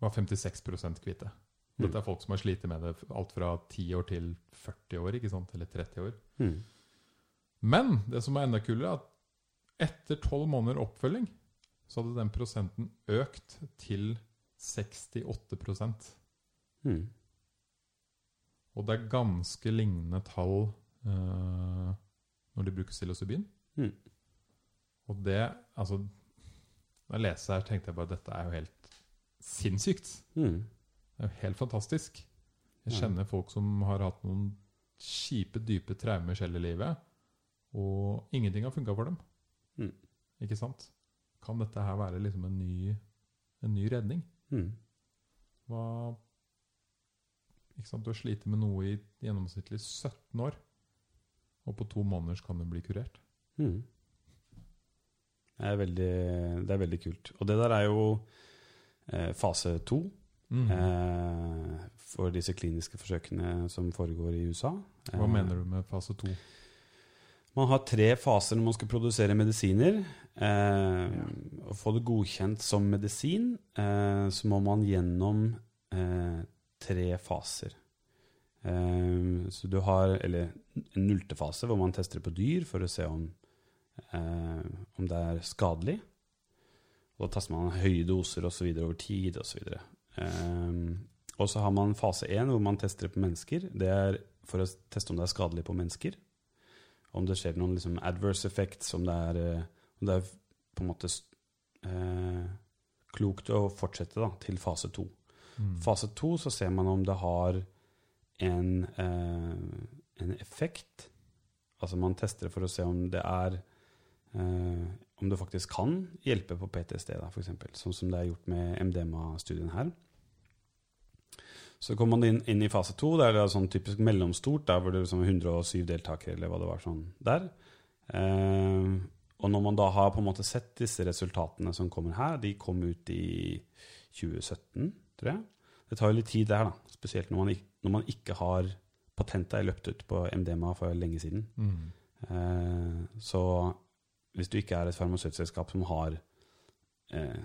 var 56 kvitte. Mm. Dette er folk som har slitt med det alt fra 10 år til 40 år, ikke sant? eller 30 år. Mm. Men det som er enda kulere, er at etter 12 måneder oppfølging, så hadde den prosenten økt til 68 Mm. Og det er ganske lignende tall eh, når de bruker psilocybin. Mm. Og det Altså, da jeg leste her, tenkte jeg bare dette er jo helt sinnssykt. Mm. Det er jo helt fantastisk. Jeg kjenner folk som har hatt noen kjipe, dype traumer selv i livet, og ingenting har funka for dem. Mm. Ikke sant? Kan dette her være liksom en ny, en ny redning? Mm. Hva Ikke sant? Du har slitt med noe i gjennomsnittlig 17 år, og på to måneder kan du bli kurert. Mm. Det, er veldig, det er veldig kult. Og det der er jo eh, fase to Mm. eh, for disse kliniske forsøkene som foregår i USA. Hva Eh, mener du med fase to? Man har tre faser når man skal produsere medisiner. Eh, Å få det godkjent som medisin, eh, så må man gjennom eh, tre faser. Eh, så du har eller en nullte fase hvor man tester på dyr for å se om, eh, om det er skadelig. Og da taster man høye doser osv. over tid osv. Eh, og så har man fase én hvor man tester på mennesker. Det er for å teste om det er skadelig på mennesker om det skjer noen liksom adverse effects, om det er, eh, om det er på en måte eh, klokt å fortsette da, til fase to. Mm. Fase to så ser man om det har en, eh, en effekt. Altså man tester for å se om det er eh, Om det faktisk kan hjelpe på PTSD, da, eksempel, Sånn som det er gjort med MDMA-studien her. Så kommer man inn, inn i fase to. Det er sånn typisk mellomstort, der hvor det sånn 107 deltakere, eller hva det var sånn der. Eh, og når man da har på en måte sett disse resultatene som kommer her, de kom ut i 2017, tror jeg. Det tar jo litt tid, det her, da. Spesielt når man, ikke, når man ikke har Patenta er løpt ut på MDMA for lenge siden. Mm. Eh, så hvis du ikke er et farmasøytselskap som har eh,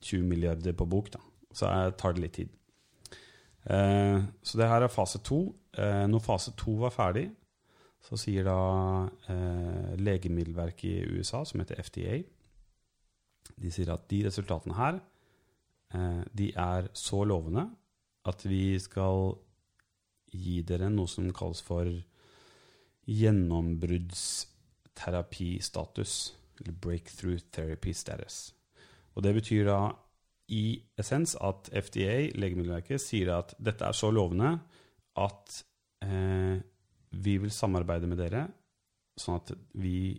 20 milliarder på bok, da, så er, tar det litt tid. Eh, så det her er fase to. Eh, når fase to var ferdig, så sier da eh, Legemiddelverket i USA, som heter FDA, de sier at de resultatene her eh, de er så lovende at vi skal gi dere noe som kalles for gjennombruddsterapistatus. Eller breakthrough therapy status. Og det betyr da i essens at FDA, Legemiddelverket, sier at dette er så lovende at eh, vi vil samarbeide med dere, sånn at vi,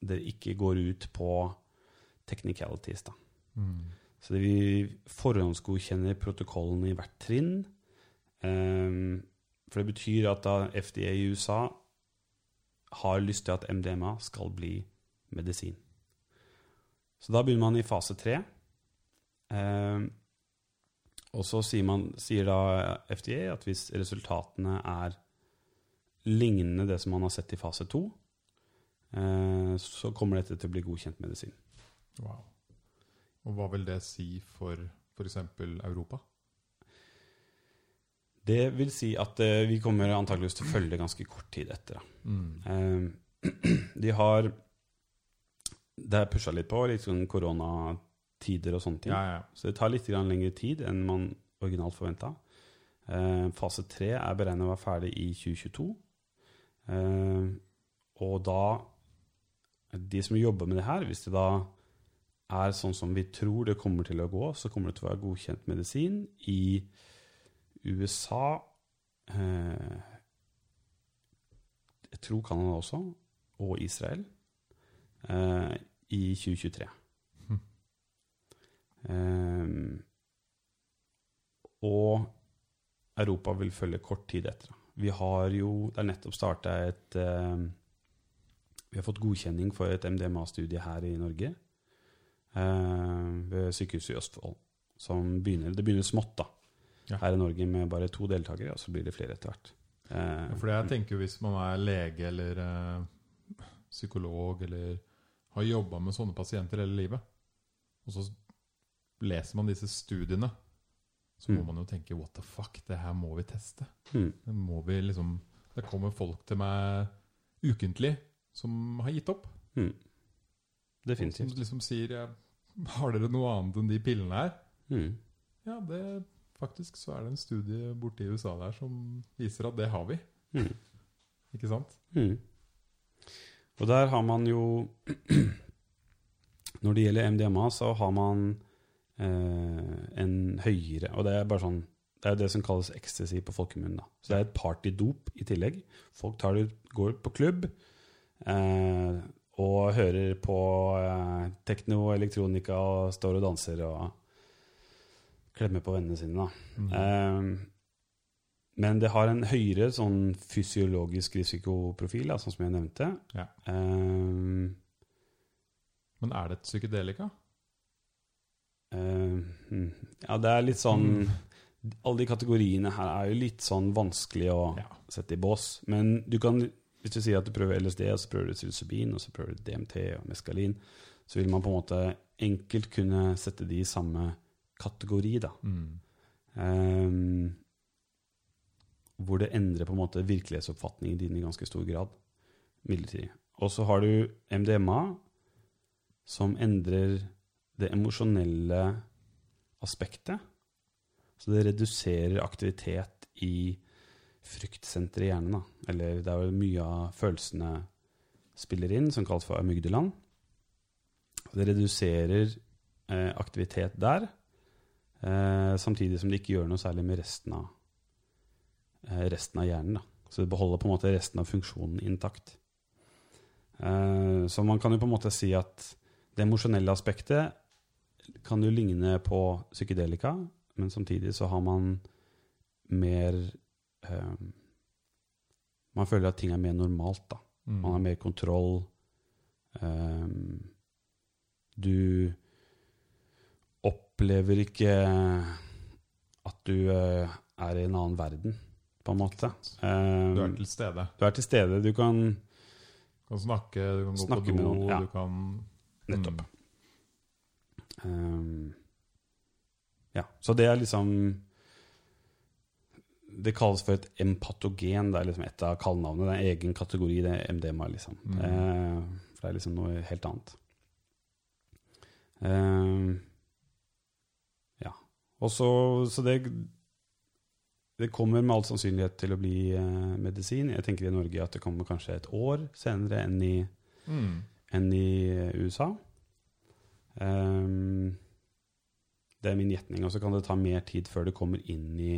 dere ikke går ut på technicalities. da. Mm. Så det vi forhåndsgodkjenner protokollen i hvert trinn. Ehm, for det betyr at da FDA i USA har lyst til at MDMA skal bli medisin. Så da begynner man i fase tre. Ehm, og så sier, man, sier da FDA at hvis resultatene er lignende det som man har sett i fase to, eh, så kommer dette til å bli godkjent medisin. Wow. Og hva vil det si for f.eks. Europa? Det vil si at eh, vi kommer antakeligvis til å følge ganske kort tid etter. Mm. Eh, de har Det er pusha litt på, litt sånn koronatider og sånne ting. Ja, ja. Så det tar litt lengre tid enn man originalt forventa. Eh, fase tre er beregnet å være ferdig i 2022. Eh, og da De som jobber med det her, hvis det da er sånn som vi tror det kommer til å gå, så kommer det til å være godkjent medisin i USA eh, Jeg tror Canada også, og Israel, eh, i 2023. Hm. Eh, og Europa vil følge kort tid etter. Vi har jo Det er nettopp starta et eh, Vi har fått godkjenning for et MDMA-studie her i Norge. Eh, ved Sykehuset i Østfold. Som begynner, det begynner smått da, Ja. her i Norge med bare to deltakere, og så blir det flere etter hvert. Eh, For jeg tenker hvis man er lege eller eh, psykolog eller har jobba med sånne pasienter hele livet, og så leser man disse studiene, så må Mm. man jo tenke what the fuck, det her må vi teste. mm, Det må vi liksom Det kommer folk til meg ukentlig som har gitt opp. mm. Som Definitivt. liksom sier ja, Har dere noe annet enn de pillene her? Mm. Ja, det faktisk så er det en studie borte i USA der som viser at det har vi. Mm. Ikke sant? Mm. Og der har man jo Når det gjelder MDMA, så har man en høyere Og det er bare sånn Det er det som kalles ecstasy på folkemunne. Så det er et partydop i tillegg. Folk tar det, går på klubb eh, og hører på eh, tekno og elektronika og står og danser og klemmer på vennene sine. Mm. Eh, men det har en høyere sånn fysiologisk risikoprofil, da, sånn som jeg nevnte. Ja. Eh, Men er det et psykedelika? Eh, hmm, ja, det er litt sånn Alle de kategoriene her er jo litt sånn vanskelig å Ja. sette i bås. Men du kan, hvis du sier at du prøver LSD, og så prøver du psilocybin, og så prøver du DMT og meskalin, så vil man på en måte enkelt kunne sette de i samme kategori, da. Mm. Ehm, hvor det endrer på en måte virkelighetsoppfatningen din i ganske stor grad. Midlertidig. Og så har du MDMA, som endrer det emosjonelle aspektet. Så det reduserer aktivitet i fryktsenteret i hjernen. Da. Eller det er vel mye av følelsene spiller inn, som kalles for amygdeland. Det reduserer eh, aktivitet der. Eh, samtidig som det ikke gjør noe særlig med resten av, eh, resten av hjernen. Da. Så det beholder på en måte resten av funksjonen intakt. Eh, så man kan jo på en måte si at det emosjonelle aspektet kan jo ligne på psykedelika, men samtidig så har man mer eh, Man føler at ting er mer normalt, da. Mm. Man har mer kontroll. Eh, du opplever ikke at du eh, er i en annen verden, på en måte. Ehm, Du er til stede. du er til stede. Du kan Du kan snakke, du kan gå Snakke på do, du kan Nettopp. Mm. Ehm, Ja. Så det er liksom Det kalles for et empatogen. Det er liksom et av kallenavnene. Det er en egen kategori, det er MDMA, liksom. Mm. Uh, for det er liksom noe helt annet. Eh, ja. Og så, så det det kommer med all sannsynlighet til å bli eh, medisin. Jeg tenker i Norge at det kommer kanskje et år senere enn i, Mm. enn i eh, USA. Ehm, det er min gjetning. Og så kan det ta mer tid før det kommer inn i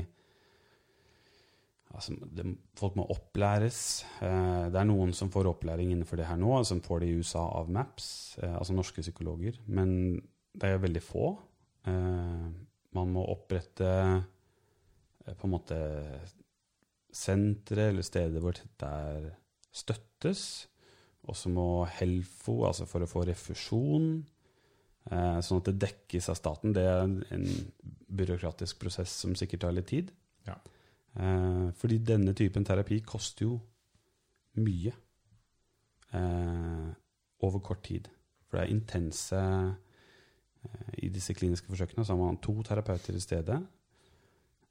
altså, det, Folk må opplæres. Eh, det er noen som får opplæring innenfor det her nå, som får det i USA av MAPS, eh, altså norske psykologer. Men det er veldig få. Eh, man må opprette eh, på en måte sentre eller steder hvor dette støttes. Og så må Helfo, altså for å få refusjon, sånn at det dekkes av staten. Det er en, byråkratisk prosess som sikkert tar litt tid. Ja. Eh, fordi denne typen terapi koster jo mye eh, over kort tid. For det er intense eh, I disse kliniske forsøkene så har man to terapeuter i stedet.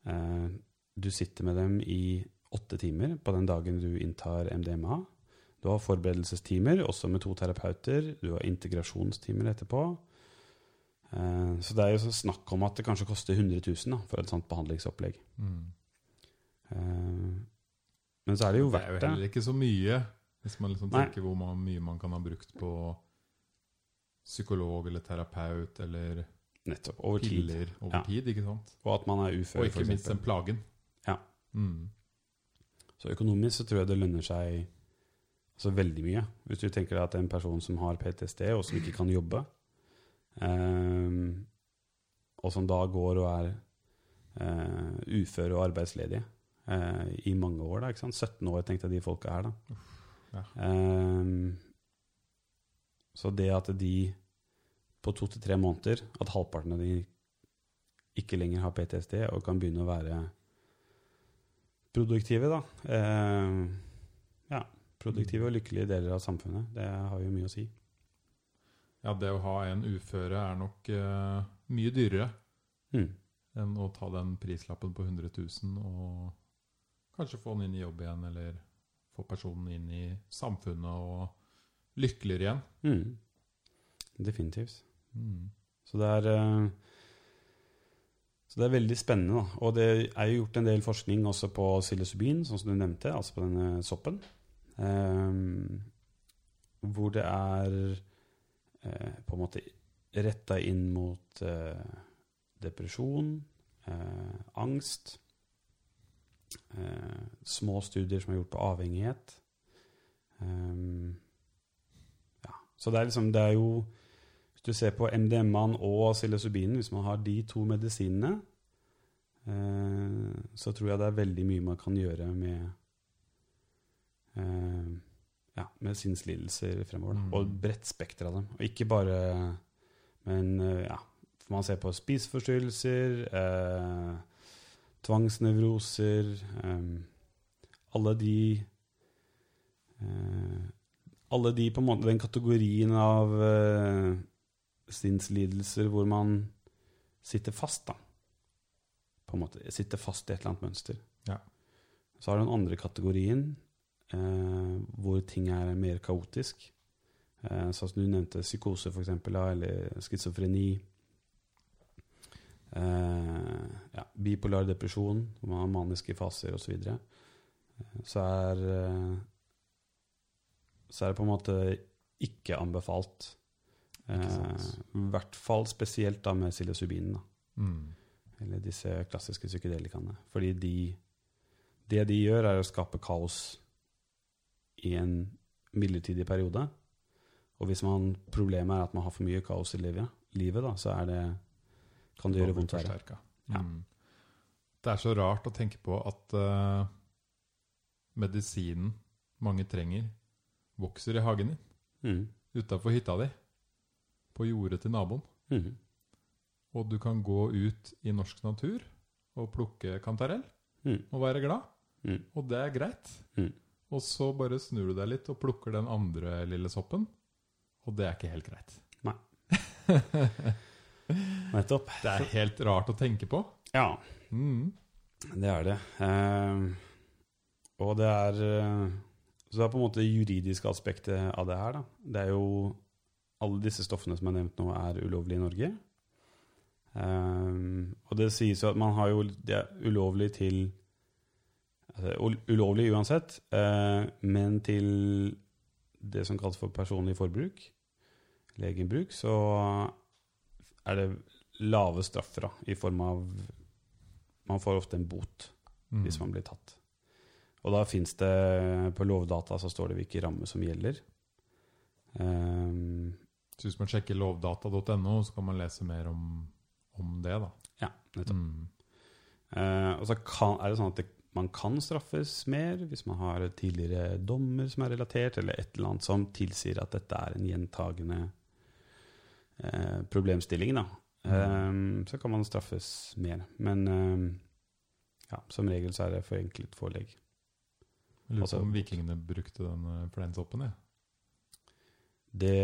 Eh, du sitter med dem i åtte timer på den dagen du inntar MDMA. Du har forberedelsestimer, også med to terapeuter. Du har integrasjonstimer etterpå. Eh, så det er jo så snakk om at det kanskje koster 100 000 da, for et sånt behandlingsopplegg. Mm. Eh, men så er det jo verdt Det Det er jo heller ikke så mye, hvis man liksom Nei. tenker hvor man, mye man kan ha brukt på psykolog eller terapeut eller Nettopp. Over tid. over Ja. tid, ikke sant? Og at man er ufør, Og ikke minst den plagen. Ja. Mm. Så økonomisk så tror jeg det lønner seg altså veldig mye. Hvis du tenker deg at en person som har PTSD, og som ikke kan jobbe, ehm, og som da går og er eh, ufør og arbeidsledig eh, i mange år, da, ikke sant? 17 år tenkte jeg de folka her, da. ja. Ehm, så det at de på to til tre måneder, at halvparten av de ikke lenger har PTSD og kan begynne å være produktive, da. Ehm, ja, produktive og lykkelige deler av samfunnet. Det har jo mye å si. Ja, det å ha en uføre er nok uh, mye dyrere Mm. enn å ta den prislappen på 100 000 og kanskje få den inn i jobb igjen, eller få personen inn i samfunnet og lykkeligere igjen. Mm. Definitivt. Mm. Så det er uh, så det er veldig spennende. Da. Og det er jo gjort en del forskning også på psilocybin, sånn som du nevnte, altså på denne soppen. Ehm, hvor det er eh, på en måte retta inn mot eh, depresjon, eh, angst. Eh, små studier som er gjort på avhengighet. Ehm, ja. Så det er liksom Det er jo Hvis du ser på MDMA-en og psilocybinen, hvis man har de to medisinene, eh, så tror jeg det er veldig mye man kan gjøre med eh, ja, med sinnslidelser fremover. Da. Mm. Og et bredt spekter av dem. Og ikke bare Men eh, ja, man ser på spiseforstyrrelser, eh, tvangsnevroser eh, Alle de eh, Alle de på en måte Den kategorien av eh, sinnslidelser hvor man sitter fast, da. På en måte sitter fast i et eller annet mønster. Ja. Så har du den andre kategorien hvor ting er mer kaotisk. Eh, sånn som du nevnte psykose, for eksempel, eller schizofreni. Eh, ja, bipolar depresjon, hvor man har maniske faser osv. Så, videre. Eh, så er eh, Så er det på en måte ikke anbefalt. Ikke Eh. I hvert fall spesielt da med psilocybinen. Mm. Eller disse klassiske psykedelikaene. Fordi de, det de gjør, er å skape kaos i en midlertidig periode. Og hvis man, problemet er at man har for mye kaos i livet, livet da, så er det, kan det gjøre vondt verre. Ja. Mm. Det er så rart å tenke på at uh, medisinen mange trenger, vokser i hagen din. Mm. Utafor hytta di. På jordet til naboen. Mm. Og du kan gå ut i norsk natur og plukke kantarell Mm. og være glad. Mm. Og det er greit. Mm. Og så bare snur du deg litt og plukker den andre lille soppen. Og det er ikke helt greit. Nettopp. Det er helt rart å tenke på. Ja, Mm. det er det. Eh, og det er eh, Så det er på en måte det juridiske aspektet av det her. Da. Det er jo Alle disse stoffene som er nevnt nå, er ulovlige i Norge. Eh, og det sies jo at man har jo Det er ulovlig til ulovlig uansett, eh, men til det som kalles for personlig forbruk, legenbruk, så er det lave straffer da, i form av Man får ofte en bot Mm. hvis man blir tatt. Og da fins det På Lovdata så står det hvilke rammer som gjelder. Um, Så hvis man sjekker lovdata.no, så kan man lese mer om, om det, da. ja, nettopp. Mm. Uh, og så kan, er det sånn at det, man kan straffes mer hvis man har tidligere dommer som er relatert, eller et eller annet som tilsier at dette er en gjentagende eh, problemstilling. Da. Eh, så kan man straffes mer. Men eh, ja, som regel så er det forenklet forelegg. Jeg lurer Altså- på om vikingene brukte den eh, fleinsoppen, jeg. Det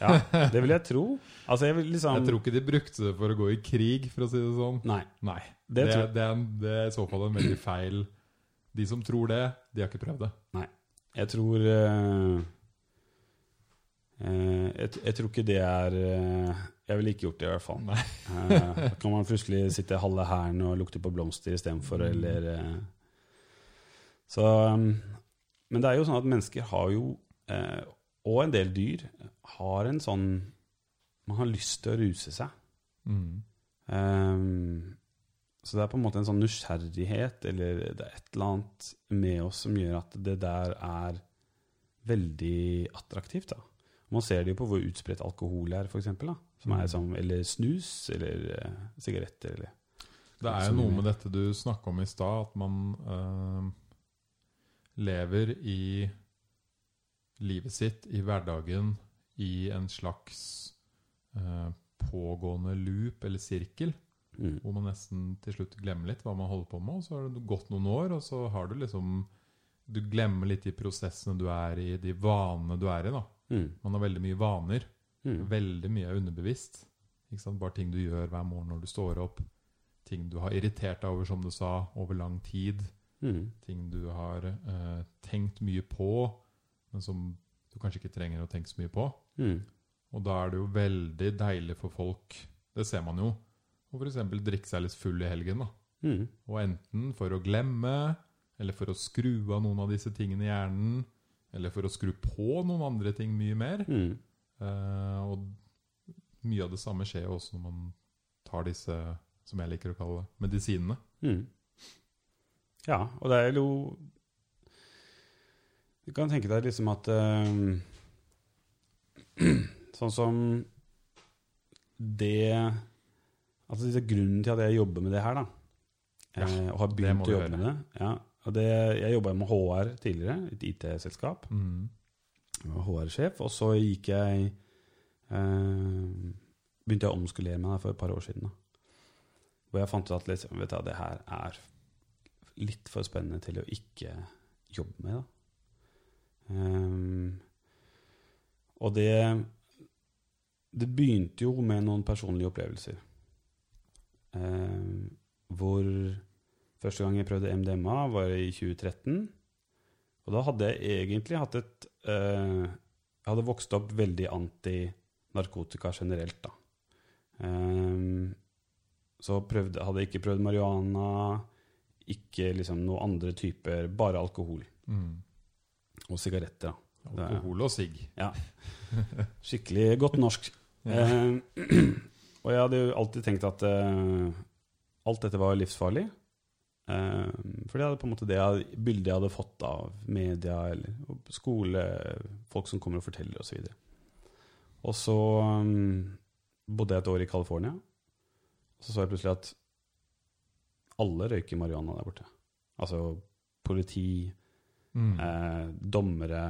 Ja, det vil jeg tro. Altså, jeg vil liksom Jeg tror ikke de brukte det for å gå i krig, for å si det sånn. Nei. Nei. Det Det, det, er, det er i så fall en veldig feil De som tror det, de har ikke prøvd det. Nei. Jeg tror uh, uh, jeg, jeg tror ikke det er uh, Jeg ville ikke gjort det, i hvert fall. Nei. Da kan man plutselig sitte halve hæren og lukte på blomster istedenfor, eller Så um, Men det er jo sånn at mennesker har jo, og en del dyr, har en sånn Man har lyst til å ruse seg. Mm. Um, så det er på en måte en sånn nysgjerrighet, eller det er et eller annet med oss som gjør at det der er veldig attraktivt. da. Man ser det jo på hvor utbredt alkohol er, for eksempel, da. Som er Mm. som, eller snus, eller uh, sigaretter, eller Det er jo noe med dette du snakka om i stad, at man uh, lever i livet sitt, i hverdagen, i en slags eh, pågående loop eller sirkel, mm. hvor man nesten til slutt glemmer litt hva man holder på med, og så har det gått noen år, og så har du liksom Du glemmer litt de prosessene du er i, de vanene du er i, da. Mm. Man har veldig mye vaner. Mm. Veldig mye er underbevisst. Ikke sant? Bare ting du gjør hver morgen når du står opp. Ting du har irritert deg over, som du sa, over lang tid. Mm. Ting du har eh, tenkt mye på, men som du kanskje ikke trenger å tenke så mye på. Mm. Og da er det jo veldig deilig for folk, det ser man jo, å f.eks. drikke seg litt full i helgen. da. Mm. Og enten for å glemme, eller for å skru av noen av disse tingene i hjernen, eller for å skru på noen andre ting mye mer. Mm. Eh, og mye av det samme skjer jo også når man tar disse, som jeg liker å kalle det, medisinene. Mm. Ja, og det er jo Du kan tenke deg liksom at uh, Sånn som det Altså grunnen til at jeg jobber med det her, da, Ja, eh, og har begynt å jobbe med det ja, og det, Jeg jobba med HR tidligere, et IT-selskap. Mm. Jeg var HR-sjef, og så gikk jeg eh, Begynte jeg å omskulere meg for et par år siden. Da. Hvor jeg fant ut at liksom, vet du, det her er litt for spennende til å ikke jobbe med. Da. Ehm, og det Det begynte jo med noen personlige opplevelser. Um, hvor første gang jeg prøvde MDMA, var i 2013. Og da hadde jeg egentlig hatt et uh, Jeg hadde vokst opp veldig anti-narkotika generelt, da. Um, så prøvde, hadde jeg ikke prøvd marihuana, ikke liksom noen andre typer, bare alkohol. Mm. Og sigaretter, da. Alkohol og sigg. Skikkelig godt norsk. Ja. Eh, og jeg hadde jo alltid tenkt at eh, alt dette var livsfarlig. Eh, for det er på en måte det jeg, bildet jeg hadde fått av media eller skole, folk som kommer og forteller osv. Og så um, bodde jeg et år i California. Og så så jeg plutselig at alle røyker marihuana der borte. Altså politi, Mm. eh, dommere,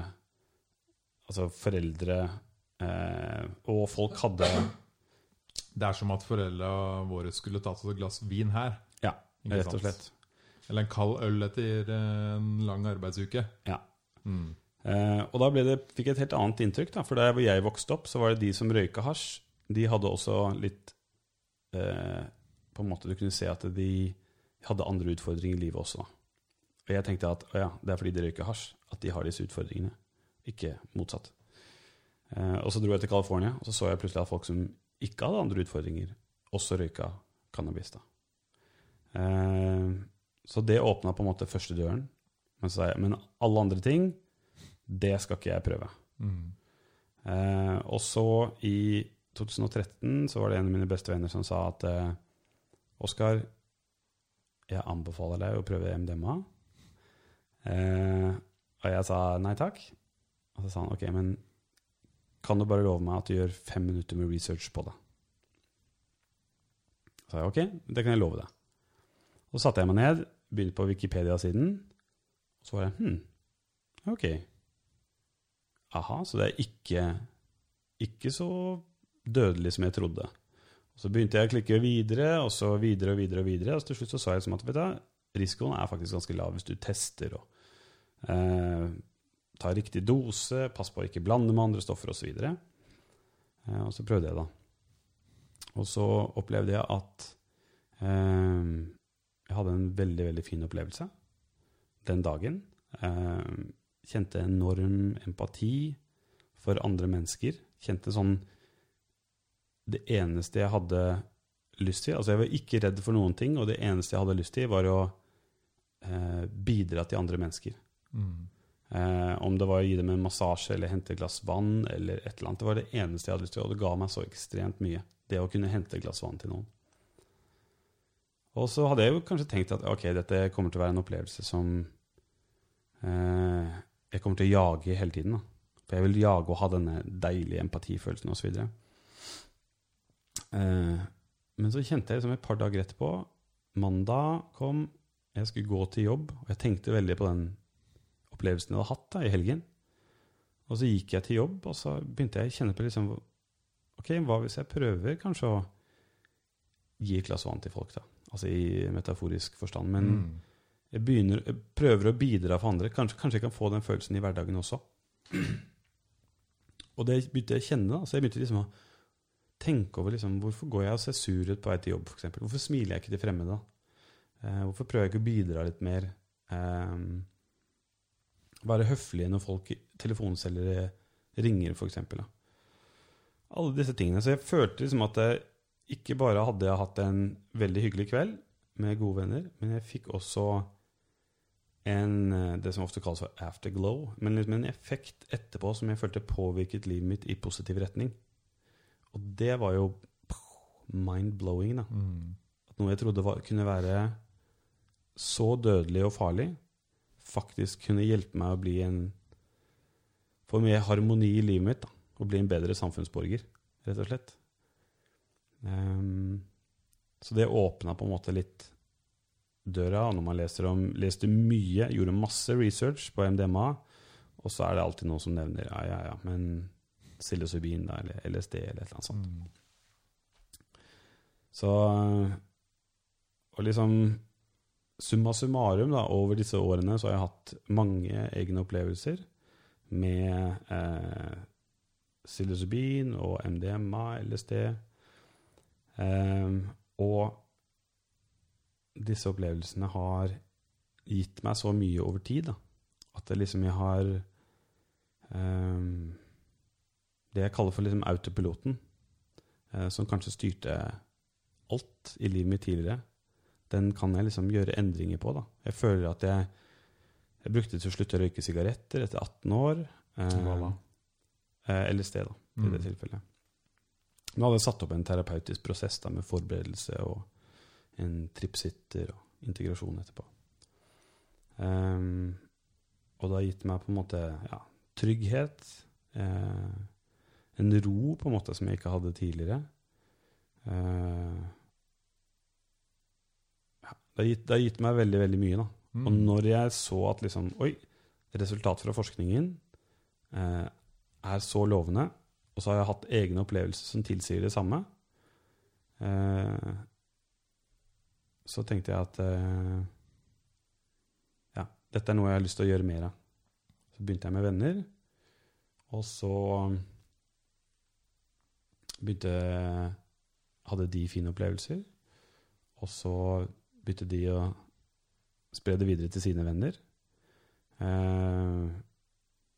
altså foreldre eh, Og folk hadde Det er som at foreldra våre skulle tatt oss et glass vin her. Ja, rett og slett. Eller en kald øl etter en lang arbeidsuke. Ja. Mm. Eh, og da det, fikk jeg et helt annet inntrykk. Da, for der hvor jeg vokste opp, så var det de som røyka hasj. De hadde også litt eh, På en måte du kunne se at de hadde andre utfordringer i livet også. Da. Og jeg tenkte at ja, det er fordi de røyker hasj at de har disse utfordringene, ikke motsatt. Eh, og så dro jeg til California, og så så jeg plutselig at folk som ikke hadde andre utfordringer, også røyka cannabis. da. Eh, Så det åpna på en måte første døren. Men så sa jeg men alle andre ting, det skal ikke jeg prøve. Mm. Eh, og så i 2013 så var det en av mine beste venner som sa at Oskar, jeg anbefaler deg å prøve MDMA. Eh, og jeg sa nei takk. Og så sa han ok, men kan du bare love meg at du gjør fem minutter med research på det? Så sa jeg ok, det kan jeg love deg. Så satte jeg meg ned, begynte på Wikipedia-siden, og så var jeg hm, ok. Aha, så det er ikke, ikke så dødelig som jeg trodde. Og så begynte jeg å klikke videre, og så videre og videre. Og videre, og til slutt så sa jeg som at vet du, risikoen er faktisk ganske lav hvis du tester og eh, ta riktig dose, pass på å ikke blande med andre stoffer osv. Og, så eh, og så prøvde jeg, da. Og så opplevde jeg at eh, jeg hadde en veldig, veldig fin opplevelse den dagen. Eh, kjente enorm empati for andre mennesker. Kjente sånn Det eneste jeg hadde lyst til Altså, jeg var ikke redd for noen ting, og det eneste jeg hadde lyst til, var å eh, bidra til andre mennesker. Mm. Eh, om det var å gi dem en massasje eller hente et glass vann eller et eller annet. Det var det eneste jeg hadde lyst til, og det ga meg så ekstremt mye. Det å kunne hente et glass vann til noen. Og så hadde jeg jo kanskje tenkt at ok, dette kommer til å være en opplevelse som eh, jeg kommer til å jage hele tiden. Da. For jeg vil jage og ha denne deilige empatifølelsen osv. Eh, men så kjente jeg liksom et par dager etterpå Mandag kom, jeg skulle gå til jobb, og jeg tenkte veldig på den opplevelsen jeg hadde hatt da, i helgen. Og så gikk jeg til jobb, og så begynte jeg å kjenne på liksom Ok, hva hvis jeg prøver kanskje å gi et glass vann til folk, da? Altså i metaforisk forstand. Men Mm. jeg, begynner, jeg prøver å bidra for andre. Kanskje, kanskje jeg kan få den følelsen i hverdagen også. Og det begynte jeg å kjenne. da, Så jeg begynte liksom å tenke over liksom, hvorfor går jeg og ser sur ut på vei til jobb, f.eks. Hvorfor smiler jeg ikke til fremmede? Eh, hvorfor prøver jeg ikke å bidra litt mer? Eh, være høflig når folk telefonselgere ringer, f.eks. Alle disse tingene. Så jeg følte liksom at jeg ikke bare hadde jeg hatt en veldig hyggelig kveld med gode venner, men jeg fikk også en, eh, det som ofte kalles for afterglow, men liksom en effekt etterpå som jeg følte påvirket livet mitt i positiv retning. Og det var jo mind-blowing, da. Mm. At noe jeg trodde var, kunne være så dødelig og farlig, faktisk kunne hjelpe meg å bli en Få mer harmoni i livet mitt, da. Og bli en bedre samfunnsborger, rett og slett. Um, så det åpna på en måte litt døra. Og når man leser om, leste mye, gjorde masse research på MDMA, og så er det alltid noen som nevner ja, ja, ja, men psilocybin da, eller LSD eller et eller annet sånt. Mm. Så Og liksom Summa summarum, da, over disse årene så har jeg hatt mange egne opplevelser med eh, psilocybin og MDMA, LSD. Eh, og disse opplevelsene har gitt meg så mye over tid, da, at det liksom jeg har eh, Det jeg kaller for liksom autopiloten, eh, som kanskje styrte alt i livet mitt tidligere, den kan jeg liksom gjøre endringer på. da. Jeg føler at jeg Jeg brukte til å slutte å røyke sigaretter etter 18 år. Hva da? Eh, LSD, da, i Mm. det tilfellet. Nå hadde jeg satt opp en terapeutisk prosess da, med forberedelse og en tripsitter og integrasjon etterpå. Um, og det har gitt meg på en måte ja, trygghet. Eh, en ro på en måte som jeg ikke hadde tidligere. Eh, det, har gitt, det har gitt meg veldig, veldig mye. Mm. Og når jeg så at liksom, oi, resultatet fra forskningen eh, er så lovende, og så har jeg hatt egne opplevelser som tilsier det samme, eh, så tenkte jeg at eh, ja, dette er noe jeg har lyst til å gjøre mer av. Så begynte jeg med venner, og så begynte hadde de fine opplevelser, og så begynte de å spre det videre til sine venner. Eh,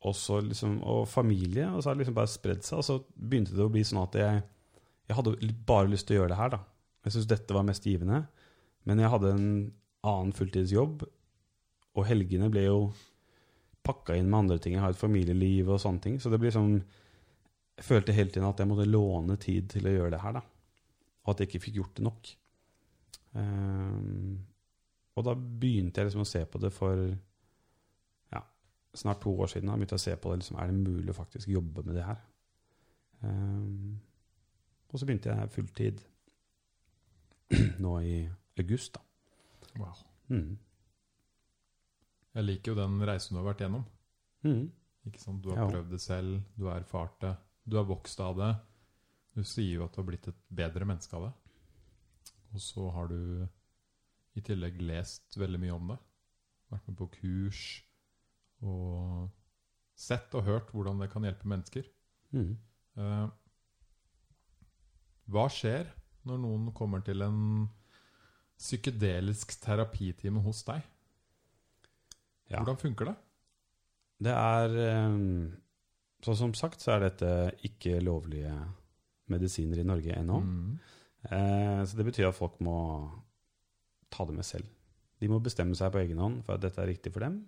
også liksom, og familie, og så har det liksom bare spredd seg. Og så begynte det å bli sånn at jeg, jeg hadde bare lyst til å gjøre det her. da. Jeg syntes dette var mest givende. Men jeg hadde en annen fulltidsjobb, og helgene ble jo pakka inn med andre ting. Jeg har et familieliv og sånne ting. Så det blir sånn Jeg følte hele tiden at jeg måtte låne tid til å gjøre det her, da. Og at jeg ikke fikk gjort det nok. Um, og da begynte jeg liksom å se på det for ja, snart to år siden. Da begynte jeg å se på det liksom, Er det mulig å faktisk jobbe med det her? Um, og så begynte jeg fulltid nå i august, da. Wow. Mm. Jeg liker jo den reisen du har vært gjennom. Mm. Ikke sant? Du har Ja. prøvd det selv, du har erfart det, du har vokst av det. Du sier jo at du har blitt et bedre menneske av det. Og så har du i tillegg lest veldig mye om det. Vært med på kurs og sett og hørt hvordan det kan hjelpe mennesker. Mm. Eh, hva skjer når noen kommer til en psykedelisk terapitime hos deg? Ja. Hvordan funker det? Det er eh, Så som sagt så er dette ikke lovlige medisiner i Norge ennå. Mm. Eh, så det betyr at folk må ta det med selv. De må bestemme seg på egen hånd for at dette er riktig for dem.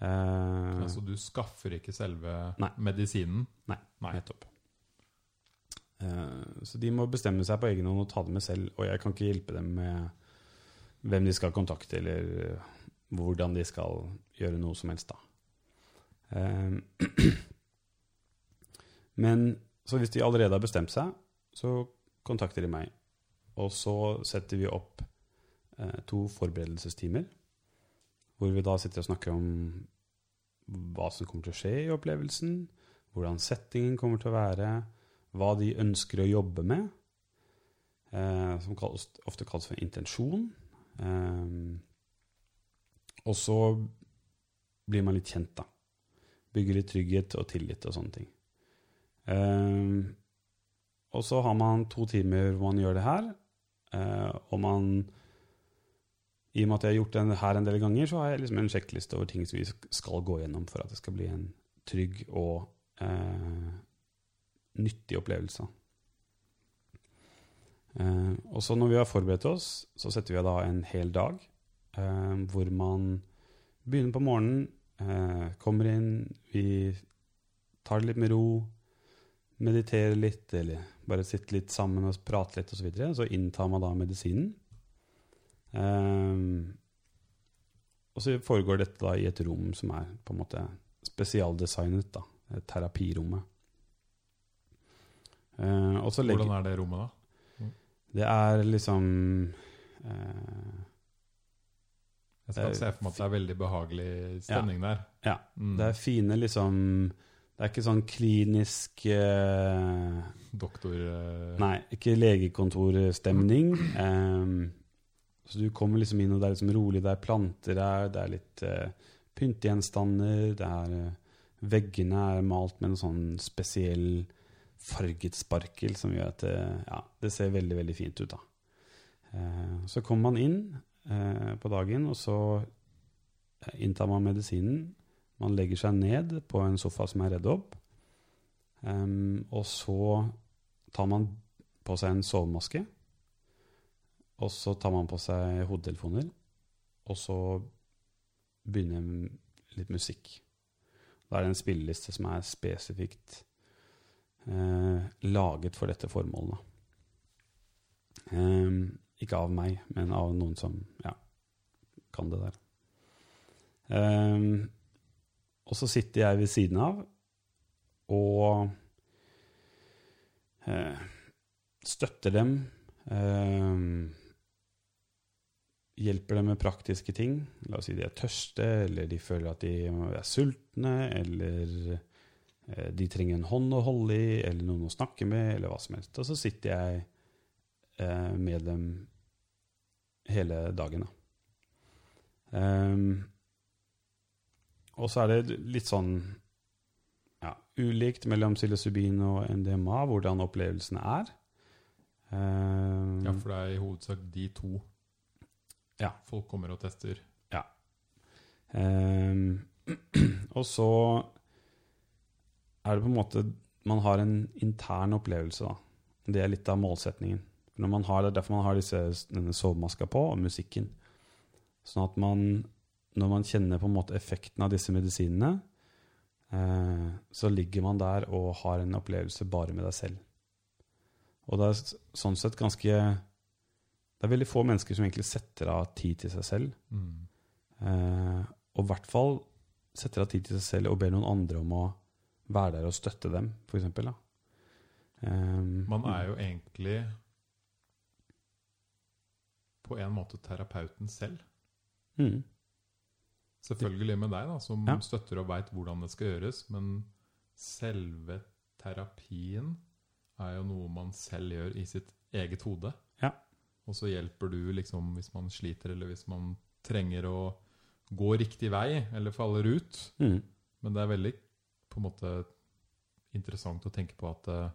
Eh, Altså du skaffer ikke selve Nei. medisinen? Nei. Nei. Nettopp. Eh, så de må bestemme seg på egen hånd og ta det med selv. Og jeg kan ikke hjelpe dem med hvem de skal kontakte, eller hvordan de skal gjøre noe som helst, da. Eh, Men så hvis de allerede har bestemt seg, så kontakter de meg. Og så setter vi opp eh, to forberedelsestimer, hvor vi da sitter og snakker om hva som kommer til å skje i opplevelsen, hvordan settingen kommer til å være, hva de ønsker å jobbe med, eh, som kalles, ofte kalles for intensjon. Eh, og så blir man litt kjent, da. Bygger litt trygghet og tillit og sånne ting. Eh, og så har man to timer hvor man gjør det her, eh, og man i og med at jeg har gjort det her en del ganger, så har jeg liksom en sjekkliste over ting som vi skal gå gjennom for at det skal bli en trygg og eh, nyttig opplevelse. Eh, og så når vi har forberedt oss, så setter vi da en hel dag eh, hvor man begynner på morgenen, eh, kommer inn, vi tar det litt med ro, mediterer litt, eller bare sitte litt sammen og prate litt osv. Så, videre. så inntar man da medisinen. Um, og så foregår dette da i et rom som er på en måte spesialdesignet, da. Terapirommet. Uh, legger Hvordan er det rommet, da? Det er liksom uh, Jeg skal Eh, se for meg at det er veldig behagelig stemning der. Ja. Mm. Det er fine liksom Det er ikke sånn klinisk eh, Doktor eh, Nei, ikke legekontorstemning. Um, så du kommer liksom inn, og det er liksom rolig. Det er planter der, det er litt eh, pyntegjenstander. Det er uh, Veggene er malt med en sånn spesiell farget sparkel som gjør at det, ja, det ser veldig, veldig fint ut. da. Uh, så kommer man inn på dagen, og så inntar man medisinen. Man legger seg ned på en sofa som er redd opp. Um, og så tar man på seg en sovemaske. Og så tar man på seg hodetelefoner. Og så begynner litt musikk. Da er det en spilleliste som er spesifikt eh, laget for dette formålet. Eh, ikke av meg, men av noen som ja, kan det der. Eh, og så sitter jeg ved siden av og eh, støtter dem. Eh, hjelper dem med praktiske ting. La oss si de er tørste, eller de føler at de er sultne, eller eh, de trenger en hånd å holde i, eller noen å snakke med, eller hva som helst. Og så sitter jeg med dem hele dagen. Da. Um, og så er det litt sånn ja, ulikt mellom psilocybin og NDMA hvordan opplevelsene er. Um, Ja, for det er i hovedsak de to Ja. folk kommer og tester. um, og så er det på en måte Man har en intern opplevelse, da. Det er litt av målsetningen. Når man har, det er derfor man har disse, denne sovemaska på, og musikken. Sånn at man, når man kjenner på en måte effekten av disse medisinene, eh, så ligger man der og har en opplevelse bare med deg selv. Og det er sånn sett ganske Det er veldig få mennesker som egentlig setter av tid til seg selv. Mm. Eh, og i hvert fall setter av tid til seg selv og ber noen andre om å være der og støtte dem, f.eks. Um, Man er jo egentlig på en måte terapeuten selv. mm, Selvfølgelig med deg, da, som Ja. støtter og veit hvordan det skal gjøres. Men selve terapien er jo noe man selv gjør i sitt eget hode. Ja. Og så hjelper du liksom hvis man sliter, eller hvis man trenger å gå riktig vei, eller faller ut. mm, Men det er veldig på en måte interessant å tenke på at uh,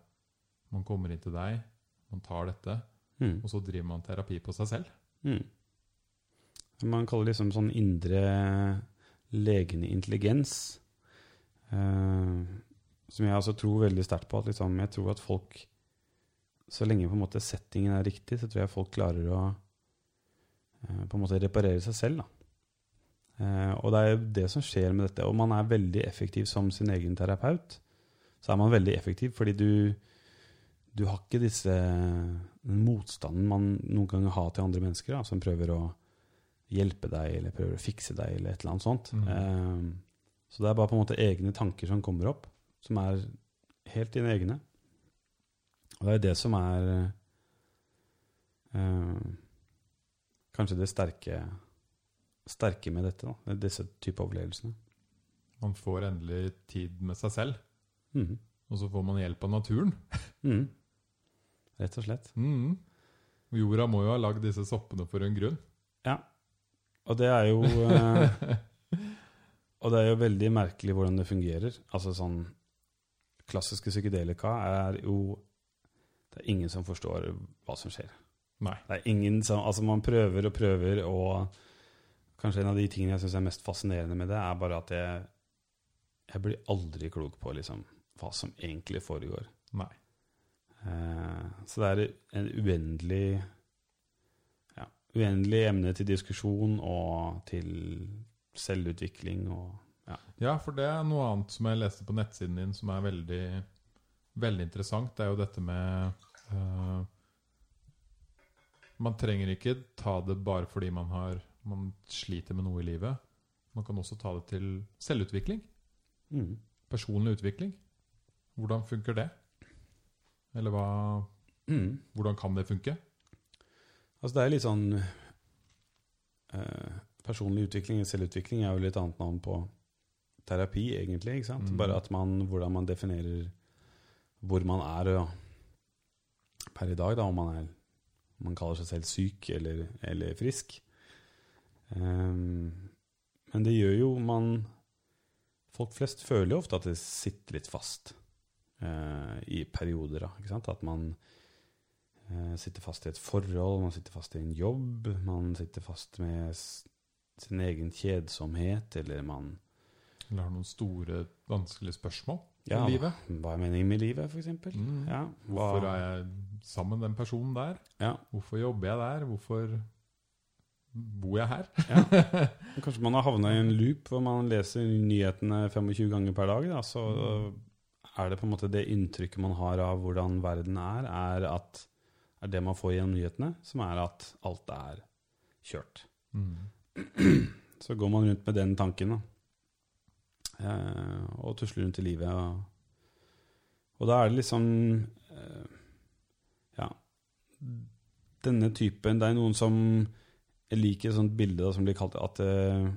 man kommer inn til deg, man tar dette, mm, og så driver man terapi på seg selv. mm. Man kaller det liksom sånn indre legende intelligens. eh, som jeg altså tror veldig sterkt på. At liksom, jeg tror at folk Så lenge på en måte settingen er riktig, så tror jeg folk klarer å eh, på en måte reparere seg selv. Eh, og det er jo det som skjer med dette. Og man er veldig effektiv som sin egen terapeut. Så er man veldig effektiv fordi du, du har ikke disse motstanden man noen ganger har til andre mennesker, da, som prøver å hjelpe deg eller prøver å fikse deg eller et eller annet sånt. Mm. Eh, så det er bare på en måte egne tanker som kommer opp, som er helt dine egne. Og det er det som er eh, kanskje det sterke, sterke med dette, da, disse type opplevelsene. Man får endelig tid med seg selv, mm. og så får man hjelp av naturen. mm. Rett og slett. Mhm. Jorda må jo ha lagd disse soppene for en grunn. Ja. Og det er jo eh, Og det er jo veldig merkelig hvordan det fungerer. Altså sånn Klassiske psykedelika er jo Det er ingen som forstår hva som skjer. Nei. Det er ingen som Altså, man prøver og prøver, og kanskje en av de tingene jeg syns er mest fascinerende med det, er bare at jeg Jeg blir aldri klok på liksom hva som egentlig foregår. Nei. Eh, så det er en uendelig uendelig emne til diskusjon og til selvutvikling og ja. Ja, for det er noe annet som jeg leste på nettsiden din som er veldig, veldig interessant. Det er jo dette med uh, Man trenger ikke ta det bare fordi man, har, man sliter med noe i livet. Man kan også ta det til selvutvikling. Mm. Personlig utvikling. Hvordan funker det? Eller hva, Mm. hvordan kan det funke? Altså det er litt sånn eh, Personlig utvikling, selvutvikling, er jo litt annet navn på terapi, egentlig. ikke sant? Mm. Bare at man, hvordan man definerer hvor man er ja. per i dag, da, om man, er, om man kaller seg selv syk eller, eller frisk. Um, men det gjør jo man Folk flest føler jo ofte at det sitter litt fast uh, i perioder. Da, ikke sant? At man sitter fast i et forhold, man sitter fast i en jobb, man sitter fast med sin egen kjedsomhet, eller man Eller har noen store, vanskelige spørsmål Ja, i livet? Hva er meningen med livet, f.eks.? Mm. Ja, Hvorfor er jeg sammen med den personen der? Ja, Hvorfor jobber jeg der? Hvorfor bor jeg her? ja. Kanskje man har havna i en loop hvor man leser nyhetene 25 ganger per dag. Da, så er det på en måte det inntrykket man har av hvordan verden er, er, at, er det man får gjennom nyhetene, som er at alt er kjørt. Mm. Så går man rundt med den tanken, da. Eh, og tusler rundt i livet. Og, og da er det liksom eh, Ja. Denne typen Det er noen som Jeg liker et sånt bilde da, som blir kalt at eh,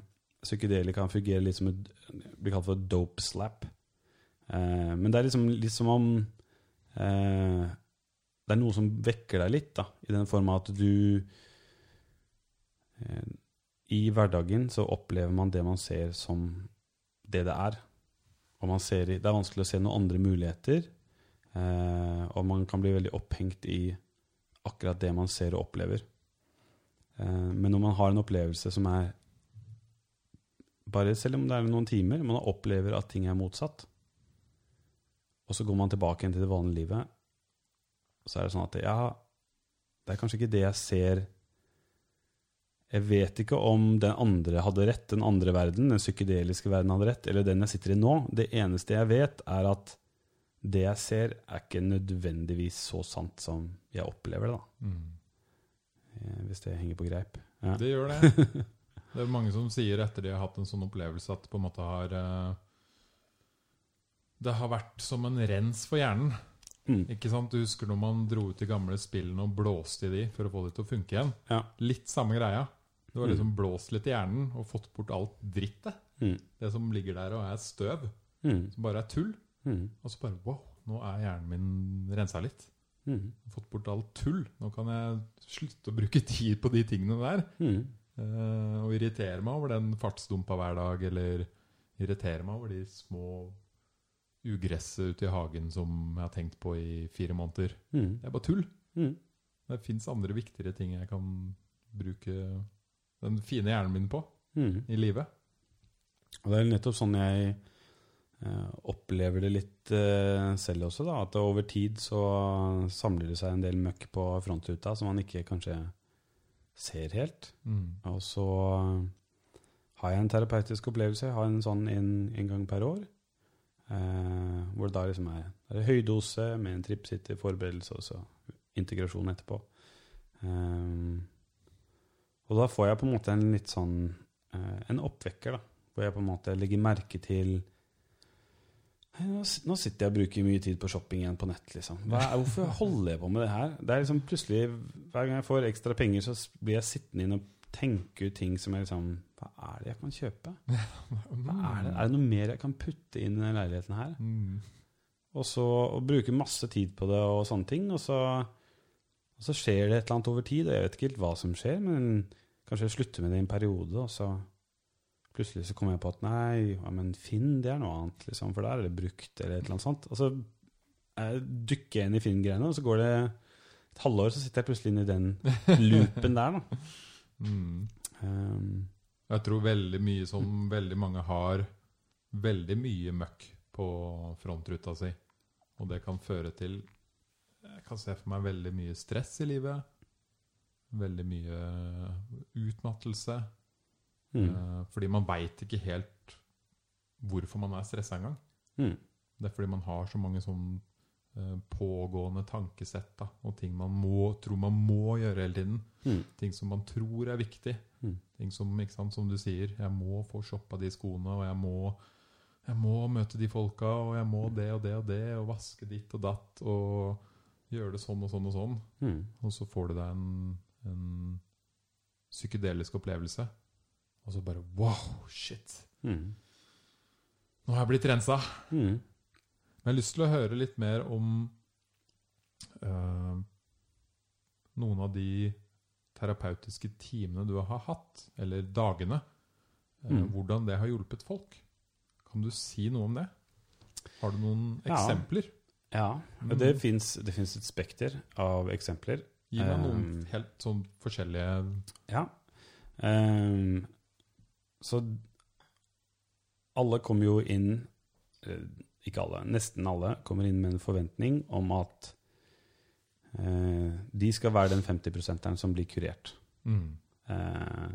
psykedelika fungerer litt som et blir kalt for dope slap. Eh, men det er liksom litt som om eh, Det er noe som vekker deg litt, da, i den form at du eh, i hverdagen så opplever man det man ser som det det er. Og ser, det er vanskelig å se noen andre muligheter. Eh, og man kan bli veldig opphengt i akkurat det man ser og opplever. Eh, men når man har en opplevelse som er bare Selv om det er noen timer, man opplever at ting er motsatt, og så går man tilbake igjen til det vanlige livet, så er det sånn at ja, det er kanskje ikke det jeg ser Jeg vet ikke om den andre hadde rett, den andre verden, den psykedeliske verden hadde rett, eller den jeg sitter i nå. Det eneste jeg vet, er at det jeg ser, er ikke nødvendigvis så sant som jeg opplever det, da. Mm. Eh, Hvis det henger på greip. Ja. Det gjør det. Det er mange som sier etter de har hatt en sånn opplevelse at det på en måte har eh, Det har vært som en rens for hjernen. Mm. Ikke sant? Du husker når man dro ut de gamle spillene og blåste i de for å få det til å funke igjen? Ja. Litt samme greia. Du har Mm. liksom blåst litt i hjernen og fått bort alt drittet. Mm. Det som ligger der og er støv, Mm. som bare er tull. Mm. Og så bare wow, nå er hjernen min rensa litt. Mm. Fått bort alt tull. Nå kan jeg slutte å bruke tid på de tingene der. Mm. Eh, og irritere meg over den fartsdumpa hver dag, eller irritere meg over de små ugresset ute i hagen som jeg har tenkt på i fire måneder. Mm. Det er bare tull. Mm. Det fins andre viktigere ting jeg kan bruke den fine hjernen min på Mm. i livet. Og det er nettopp sånn jeg eh, opplever det litt eh, selv også, da. At over tid så samler det seg en del møkk på frontruta som man ikke kanskje ser helt. Mm. Og så har jeg en terapeutisk opplevelse. Jeg har en sånn en, en gang per år. Eh, hvor det da liksom er, er høydose med en trippsitter, forberedelse og så integrasjon etterpå. Eh, og da får jeg på en måte en litt sånn eh, En oppvekker, da. Hvor jeg på en måte legger merke til «Hei, nå sitter jeg og bruker mye tid på shopping igjen på nett. liksom. Hva hvorfor holder jeg på med det her? Det er liksom plutselig, Hver gang jeg får ekstra penger, så blir jeg sittende inn og tenke ut ting som er liksom Hva er det jeg kan kjøpe? Hva er, det? er det noe mer jeg kan putte inn i denne leiligheten her? Mm. Og så og bruke masse tid på det og sånne ting. Og så, og så skjer det et eller annet over tid. og Jeg vet ikke helt hva som skjer, men kanskje jeg slutter med det i en periode. Og så plutselig så kommer jeg på at nei, ja, men Finn, det er noe annet, liksom, for der er det brukt, eller et eller annet sånt. Og så jeg dykker jeg inn i Finn-greiene, og så går det et halvår, så sitter jeg plutselig inne i den loopen der, da. Mm. Um, Jeg tror veldig mye som veldig mange har veldig mye møkk på frontruta si. Og det kan føre til Jeg kan se for meg veldig mye stress i livet. Veldig mye utmattelse. mm, Eh, fordi man veit ikke helt hvorfor man er stressa engang. mm, Det er fordi man har så mange sånn eh, pågående tankesett da, og ting man må, tror man må gjøre hele tiden. mm, Ting som man tror er viktig. Mm. Ting som, ikke sant, som du sier, jeg må få shoppa de skoene, og jeg må, jeg må møte de folka, og jeg må det og det og det, og vaske ditt og datt, og gjøre det sånn og sånn og sånn. mm, Og så får du deg en, en psykedelisk opplevelse, og så bare wow, shit. mm, Nå har jeg blitt rensa. mm. Men jeg har lyst til å høre litt mer om eh, noen av de terapeutiske timene du har hatt, eller dagene. eh, Mm. Hvordan det har hjulpet folk. Kan du si noe om det? Har du noen Ja. eksempler? Ja, Mm. det fins et spekter av eksempler. Gi meg noen Um, helt sånn forskjellige Ja. Um, så alle kommer jo inn eh, Ikke alle, nesten alle kommer inn med en forventning om at eh, de skal være den 50 prosenteren som blir kurert. mm. Eh,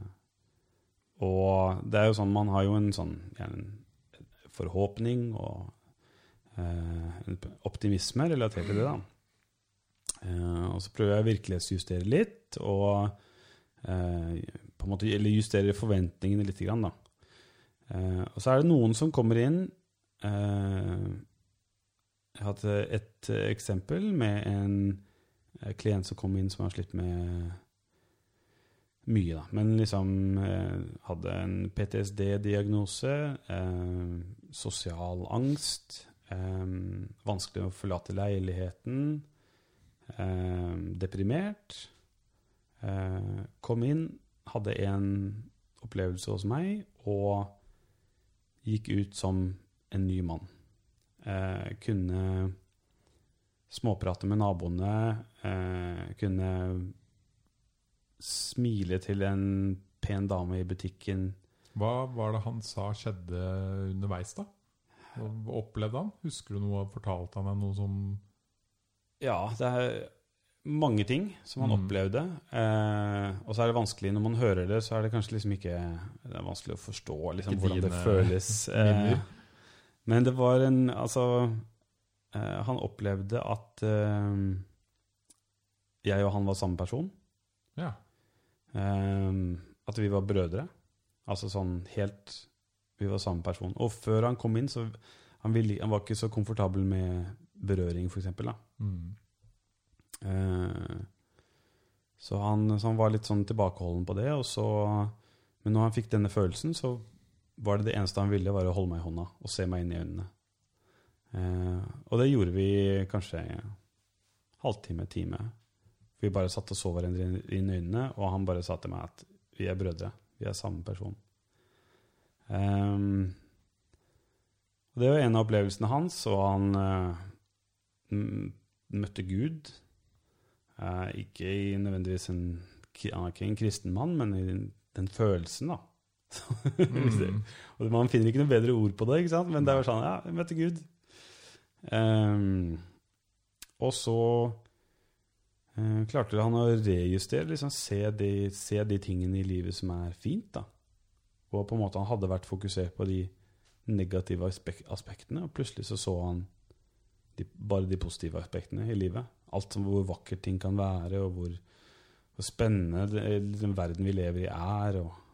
og det er jo sånn, man har jo en sånn en forhåpning og eh, en optimisme relatert til det, da. Eh, og så prøver jeg å virkelighetsjustere litt, og eh, på en måte, eller justere forventningene litt, grann, da. Eh, og så er det noen som kommer inn Jeg hadde et eh, eksempel med en eh, klient som kom inn som har slitt med mye, da. Men liksom eh, hadde en PTSD-diagnose, eh, sosial angst, eh, vanskelig å forlate leiligheten, eh, deprimert. Eh, kom inn, hadde en opplevelse hos meg, og gikk ut som en ny mann. Eh, kunne småprate med naboene, eh, kunne smile til en pen dame i butikken. Hva var det han sa skjedde underveis, da? Hva opplevde han? Husker du noe? Fortalte han deg noe som Ja, det er mange ting som han Mm. opplevde. Eh, og så er det vanskelig når man hører det, så er det kanskje liksom ikke Det er vanskelig å forstå liksom, hvordan det føles. Eh, men det var en Altså eh, Han opplevde at eh, jeg og han var samme person. Ja. Eh, at vi var brødre. Altså sånn helt Vi var samme person. Og før han kom inn, så han, ville, han var ikke så komfortabel med berøring, da. Mm. Uh, så, han, så han var litt sånn tilbakeholden på det. Og så, men når han fikk denne følelsen, så var det det eneste han ville, var å holde meg i hånda og se meg inn i øynene. Eh, og det gjorde vi kanskje en halvtime, time. Vi bare satt og så hverandre inn i øynene, og han bare sa til meg at vi er brødre. Vi er samme person. Eh, og det var en av opplevelsene hans, og han eh, møtte Gud. Eh, ikke nødvendigvis en Han er ikke en kristen mann, men i den, den følelsen, da. Mm. og man finner ikke noe bedre ord på det, men det var sånn Ja, jeg møtte Gud. Um, og så uh, klarte han å rejustere, liksom se de, se de tingene i livet som er fint. da. Og på en måte han hadde vært fokusert på de negative aspek aspektene, og plutselig så så han de, bare de positive aspektene i livet. Alt som hvor vakkert ting kan være, og hvor, hvor spennende det, den verden vi lever i er, og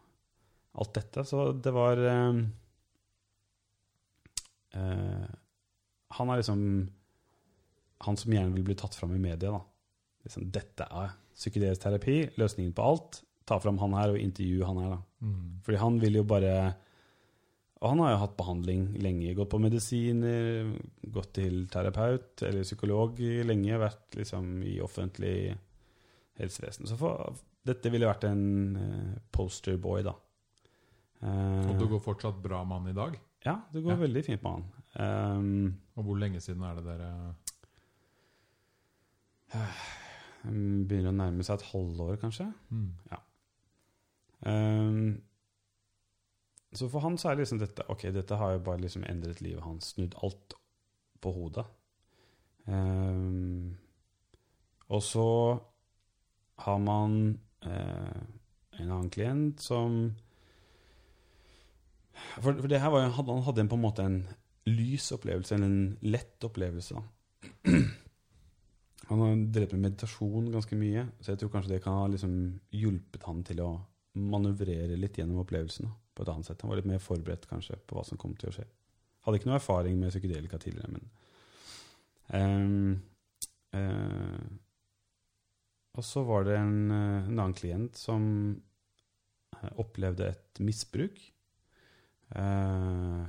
alt dette. Så det var eh, eh, Han er liksom han som gjerne vil bli tatt fram i media. da. Liksom, dette er psykedelisk terapi, løsningen på alt. Ta fram han her og intervju han her. da. Mm. Fordi han vil jo bare Og han har jo hatt behandling lenge. Gått på medisiner, gått til terapeut eller psykolog lenge. Vært liksom i offentlig helsevesen. Så for, dette ville vært en uh, posterboy, da. Eh, Og det går fortsatt bra med han i dag? ja, det går Ja. veldig fint med han. Um, Og hvor lenge siden er det dere um, begynner å nærme seg et halvår, kanskje. mm. Um, så for han så er liksom dette Ok, dette har jo bare liksom endret livet hans, snudd alt på hodet. Um, og så har man uh, en annen klient som For, for det her var han hadde en, på en måte en lys opplevelse, eller en lett opplevelse. Han har drevet med meditasjon ganske mye, så jeg tror kanskje det kan ha liksom hjulpet han til å manøvrere litt gjennom opplevelsen på et annet sett. Han var litt mer forberedt kanskje på hva som kom til å skje. Hadde ikke noe erfaring med psykedelika tidligere, men um, uh, Og så var det en, eh, en annen klient som eh, opplevde et misbruk. Eh,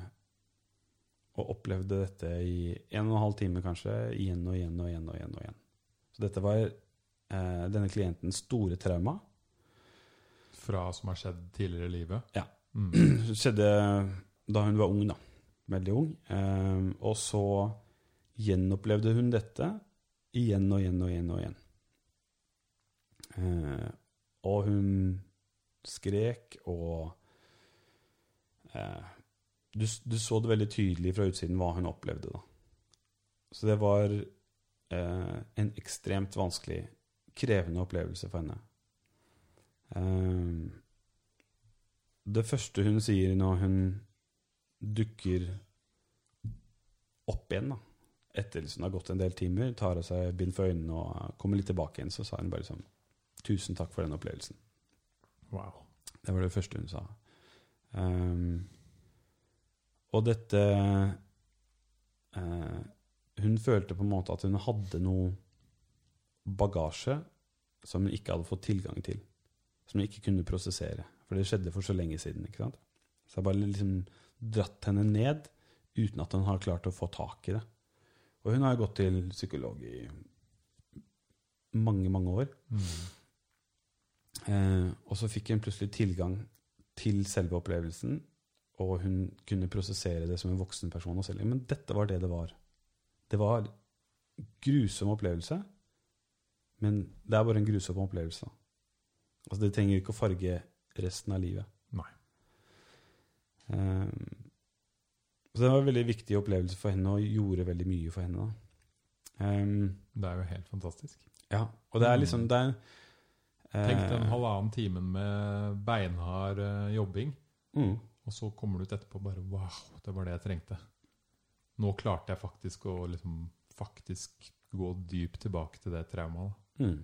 og opplevde dette i en og en halv time kanskje, igjen og igjen og igjen. og igjen og igjen. Så dette var eh, denne klientens store trauma. Fra som har skjedd tidligere i livet? Ja. Mm. Det skjedde da hun var ung, da. Veldig ung. Eh, og så gjenopplevde hun dette igjen og igjen og igjen. Og igjen. Eh, og hun skrek og du, du så det veldig tydelig fra utsiden hva hun opplevde. da. Så det var eh, en ekstremt vanskelig, krevende opplevelse for henne. Eh, det første hun sier når hun dukker opp igjen, da, etter liksom det har gått en del timer, tar av seg bind for øynene og kommer litt tilbake igjen, så sa hun bare sånn Tusen takk for den opplevelsen. Wow. Det var det første hun sa. Ehm, og dette uh, Hun følte på en måte at hun hadde noe bagasje som hun ikke hadde fått tilgang til. Som hun ikke kunne prosessere. For det skjedde for så lenge siden. ikke sant? Så jeg bare liksom dratt henne ned uten at hun har klart å få tak i det. Og hun har gått til psykolog i mange, mange år. Mm. Eh, og så fikk hun plutselig tilgang til selve opplevelsen, og hun kunne prosessere det som en voksen person. Og selv. Men dette var det det var. Det var grusom opplevelse, men det er bare en grusom opplevelse. Altså, det trenger ikke å farge resten av livet. Nei. Um, så det var en veldig viktig opplevelse for henne, og gjorde veldig mye for henne. Eh, Det er jo helt fantastisk. Ja, og det er liksom det er, Tenk den halvannen timen med beinhard eh, jobbing, mm, og så kommer du ut etterpå og bare Wow, det var det jeg trengte. Nå klarte jeg faktisk å liksom faktisk gå dypt tilbake til det traumet. mm,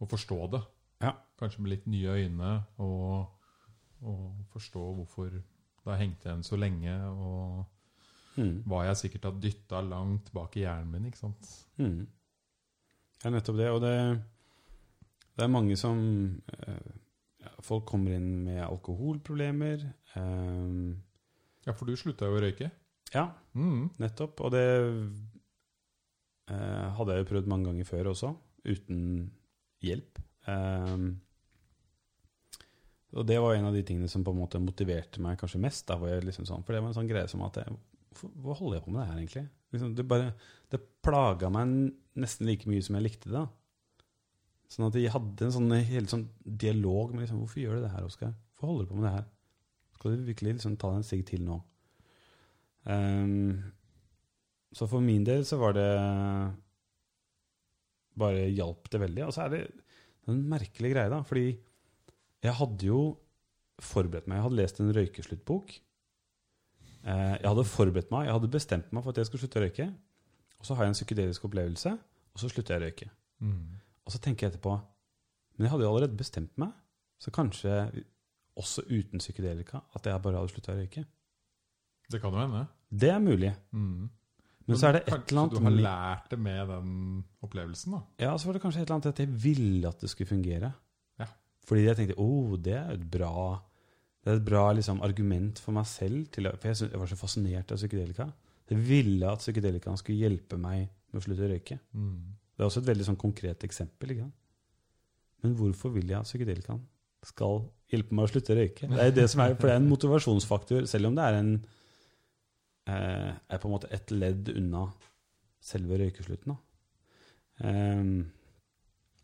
Og forstå det. Ja. Kanskje med litt nye øyne, og, og forstå hvorfor det har hengt igjen så lenge, og mm, hva jeg sikkert har dytta langt bak i hjernen min. ikke sant? mm. Ja, nettopp det. Og det, det er mange som eh, ja, Folk kommer inn med alkoholproblemer. eh, Ja, for du slutta jo å røyke. ja, Mm. nettopp. Og det eh, hadde jeg jo prøvd mange ganger før også, uten hjelp. Eh, og det var en av de tingene som på en måte motiverte meg kanskje mest. Da, hvor jeg liksom sånn, for det var en sånn greie som at jeg, Hva holder jeg på med det her, egentlig? Liksom, det bare, det plaga meg nesten like mye som jeg likte det. da. Sånn at de hadde en sånn, hele sånn dialog med liksom, Hvorfor gjør du det her, Oskar? Hvorfor holder du på med det her? Skal du virkelig liksom ta deg en sigg til nå? Um, så for min del så var det Bare hjalp det veldig. Og så er det en merkelig greie, da. Fordi jeg hadde jo forberedt meg. Jeg hadde lest en røykesluttbok. Eh, jeg hadde forberedt meg, jeg hadde bestemt meg for at jeg skulle slutte å røyke. Og så har jeg en psykedelisk opplevelse, og så slutter jeg å røyke. Mm. Og så tenker jeg etterpå Men jeg hadde jo allerede bestemt meg, så kanskje også uten psykedelika at jeg bare hadde slutta å røyke. Det kan jo hende. Det er mulig. Mm. Men så er det et eller annet du har lært det med den opplevelsen, da. Ja, så var det kanskje et eller annet at jeg ville at det skulle fungere. Ja. Fordi jeg tenkte oh, det er et bra Det er et bra liksom, argument for meg selv. Til, for jeg, jeg var så fascinert av psykedelika. Jeg ville at psykedelikaen skulle hjelpe meg med å slutte å røyke. Mm. Det er også et veldig sånn konkret eksempel. Ikke? Men hvorfor vil jeg at psykedelikaen skal hjelpe meg å slutte å røyke? Det er det som er, det er en motivasjonsfaktor, selv om det er en eh, er på en måte et ledd unna selve røykeslutten. Um,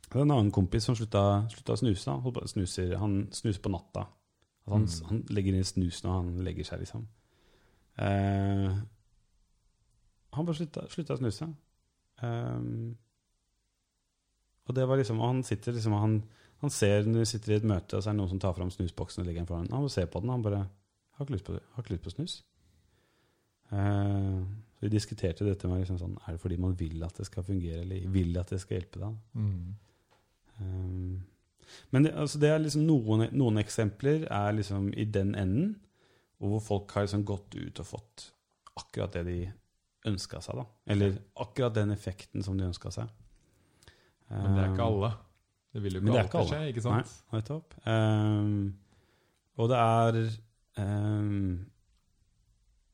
det er en annen kompis som slutta, slutta å snuse. da. Snuser, han snuser på natta. Altså han, Mm. han legger inn snus når han legger seg, liksom. Eh, han bare slutta, slutta å snuse. Um, og det var liksom, han sitter liksom, han, han ser når vi sitter i et møte, og så er det noen som tar fram snusboksen og legger den foran. Han må ser på den, han bare har ikke lyst på, har ikke lyst på snus. Uh, så vi diskuterte dette med liksom sånn, er det fordi man vil at det skal fungere, eller vil at det skal hjelpe deg? Mm. Um, men det, altså det er liksom noen, noen eksempler er liksom i den enden, og hvor folk har liksom gått ut og fått akkurat det de ønska seg. da. Eller akkurat den effekten som de ønska seg. Men det er ikke Um, alle. Det vil jo ikke ikke alle. skje, ikke sant? Nettopp. Um, og det er um,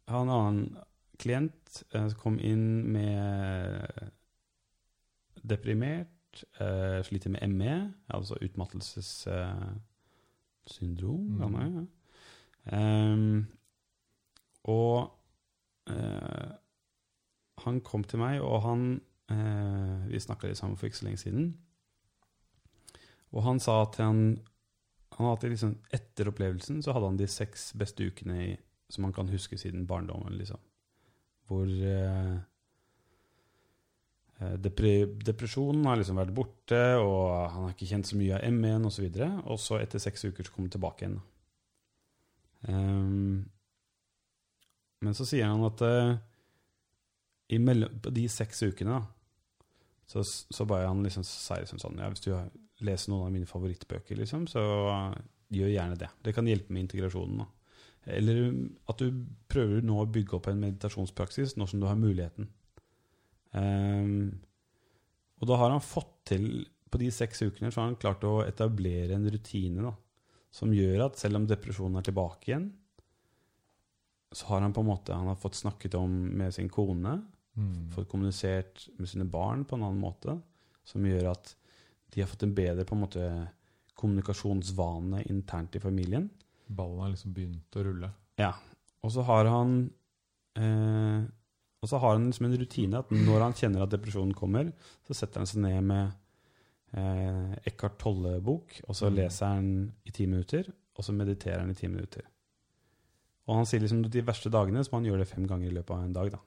Jeg har en annen klient eh, som kom inn med deprimert, uh, sliter med ME, altså utmattelsessyndrom. Uh, Mm. Um, og uh, han kom til meg, og han eh, Vi snakka litt sammen for ikke så lenge siden. Og han sa at han, han hadde liksom, etter opplevelsen så hadde han de seks beste ukene i, som han kan huske siden barndommen. liksom. Hvor eh, eh, depre, depresjonen har liksom vært borte, og han har ikke kjent så mye av ME-en osv. Og, så og så etter seks uker så kom han tilbake igjen. Ehm, men så sier han at i mellom, på de seks ukene da, så, så bare han liksom sier liksom sånn ja, Hvis du leser noen av mine favorittbøker, liksom, så gjør gjerne det. Det kan hjelpe med integrasjonen. Da. Eller at du prøver nå å bygge opp en meditasjonspraksis nå som du har muligheten. Um, og da har han fått til På de seks ukene så har han klart å etablere en rutine da, som gjør at selv om depresjonen er tilbake igjen, så har han på en måte Han har fått snakket om med sin kone, Mm. fått kommunisert med sine barn på en annen måte, som gjør at de har fått en bedre på en måte kommunikasjonsvane internt i familien. Ballen har liksom begynt å rulle. Ja. Og så har han eh, Og så har han liksom en rutine at når han kjenner at depresjonen kommer, så setter han seg ned med eh, Eckhart Tolle-bok, og så Mm. leser han i ti minutter, og så mediterer han i ti minutter. Og han sier liksom at de verste dagene så må han gjøre det fem ganger i løpet av en dag. da.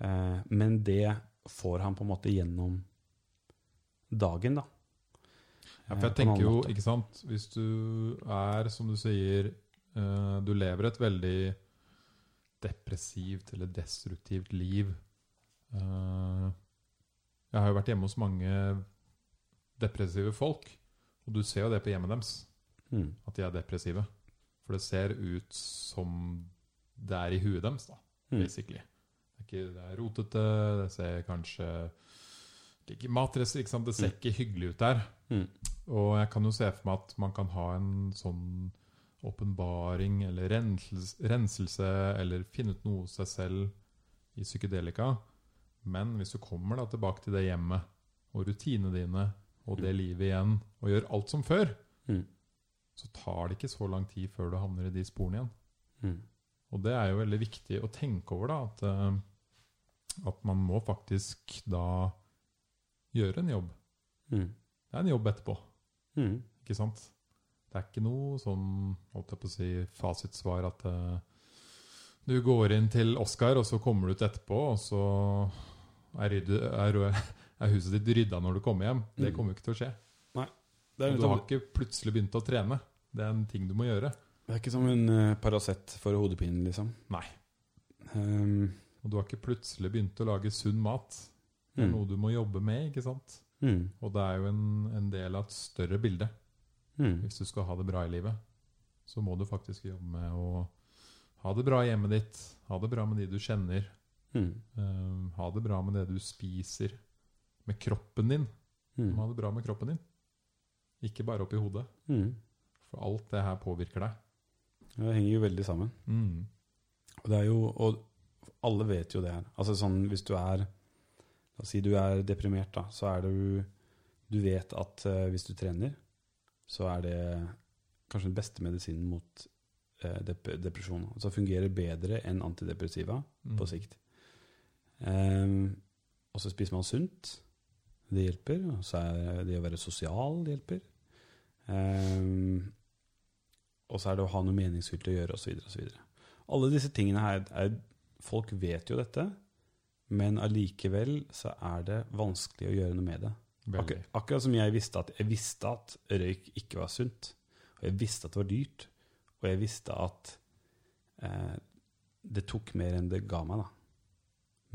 Eh, men det får han på en måte gjennom dagen, da. Ja, for jeg Eh, tenker jo, ikke sant Hvis du er, som du sier eh, Du lever et veldig depressivt eller destruktivt liv. Eh, jeg har jo vært hjemme hos mange depressive folk, og du ser jo det på hjemmet deres, Mm. at de er depressive. For det ser ut som det er i huet deres, da, Mm. basically. Er, ikke, det er rotete, det ser kanskje ikke matrester, ikke sant? Det ser Mm. ikke hyggelig ut der. Mm. Og jeg kan jo se for meg at man kan ha en sånn åpenbaring eller renselse, renselse, eller finne ut noe hos seg selv i psykedelika. Men hvis du kommer da tilbake til det hjemmet og rutinene dine og det livet igjen, og gjør alt som før, Mm. så tar det ikke så lang tid før du havner i de sporene igjen. Mm. Og det er jo veldig viktig å tenke over, da, at, eh, at man må faktisk da gjøre en jobb. Mm. Det er en jobb etterpå. Mm. Ikke sant? Det er ikke noe sånn holdt jeg på å si, fasitsvar at uh, du går inn til Oscar, og så kommer du ut etterpå, og så er, er, er huset ditt rydda når du kommer hjem. Det Mm. kommer jo ikke til å skje. Det, er du har ikke plutselig begynt å trene. Det er en ting du må gjøre. det er ikke som en uh, Paracet for hodepinen, liksom. Nei. Um, Og du har ikke plutselig begynt å lage sunn mat. Det er mm. noe du må jobbe med, ikke sant? Mm. Og det er jo en, en del av et større bilde. Mm. Hvis du skal ha det bra i livet, så må du faktisk jobbe med å ha det bra i hjemmet ditt. Ha det bra med de du kjenner. Mm. eh, ha det bra med det du spiser. Med kroppen din. Mm. ha det bra med kroppen din. Ikke bare oppi hodet. Mm. For alt det her påvirker deg. Det henger jo veldig sammen. Mm. Og det er jo Og alle vet jo det her. Altså sånn hvis du er La oss si du er deprimert, da. Så er du Du vet at eh, hvis du trener, så er det kanskje den beste medisinen mot eh, dep depresjon. Altså fungerer bedre enn antidepressiva Mm. på sikt. Um, og så spiser man sunt. Det hjelper. Og så er det å være sosial det hjelper. Um, og så er det å ha noe meningsfylt å gjøre, osv. osv. Alle disse tingene her er, Folk vet jo dette, men allikevel så er det vanskelig å gjøre noe med det. Akkur akkurat som jeg visste at jeg visste at røyk ikke var sunt. Og jeg visste at det var dyrt. Og jeg visste at eh, det tok mer enn det ga meg, da.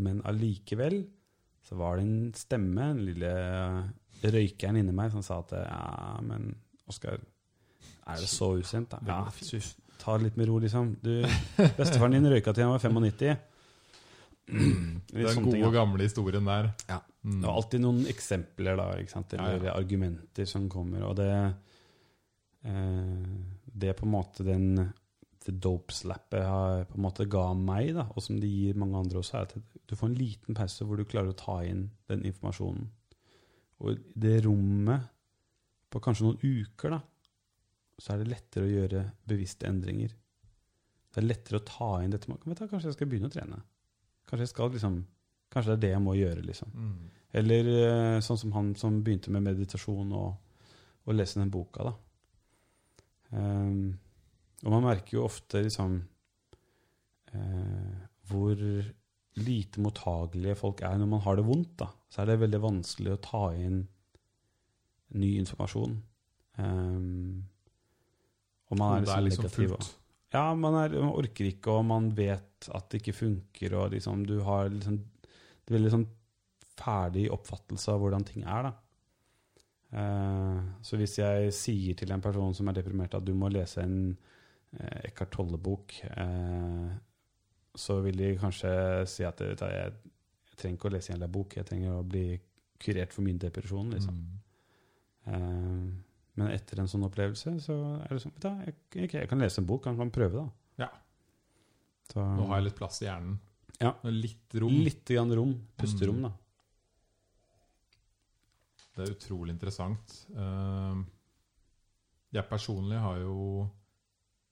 Men allikevel så var det en stemme, den lille røykeren inni meg, som sa at ja, men Oskar, er det så usunt, da? Ja, ta det litt med ro, liksom. Du, bestefaren din røyka til han var 95. Litt Den gode, gamle historien der. Ja. Mm. Det er alltid noen eksempler da, sant? Ja, eller ja. argumenter som kommer. Og det eh, Det på en måte den det dope-slappet har på en måte ga meg, da, og som det gir mange andre også, er at du får en liten pause hvor du klarer å ta inn den informasjonen. Og det rommet, på kanskje noen uker, da, så er det lettere å gjøre bevisste endringer. Det er lettere å ta inn dette. Vet du, kanskje jeg skal begynne å trene. Kanskje jeg skal liksom Kanskje det er det jeg må gjøre, liksom. Mm. Eller eh, sånn som han som begynte med meditasjon og, og lese den boka, da. Um, og man merker jo ofte liksom uh, hvor lite mottagelige folk er når man har det vondt, da. Så er det veldig vanskelig å ta inn ny informasjon. Ehm, og man er liksom, er liksom negativ. fullt. Ja, man, er, man orker ikke, og man vet at det ikke funker, og liksom du har liksom Det blir sånn ferdig oppfattelse av hvordan ting er, da. Uh, så hvis jeg sier til en person som er deprimert at du må lese en uh, Eckhart Tolle-bok, uh, så vil de kanskje si at du, jeg, jeg trenger ikke å lese en bok, jeg trenger å bli kurert for min depresjon, liksom. Mm. Men etter en sånn opplevelse, så er det sånn da, jeg, okay, jeg kan lese en bok, jeg kan prøve, da. Ja. Så, Nå har jeg litt plass i hjernen. Ja. Litt rom. Litt grann rom. Pusterom, Mm. da. Det er utrolig interessant. Eh, jeg personlig har jo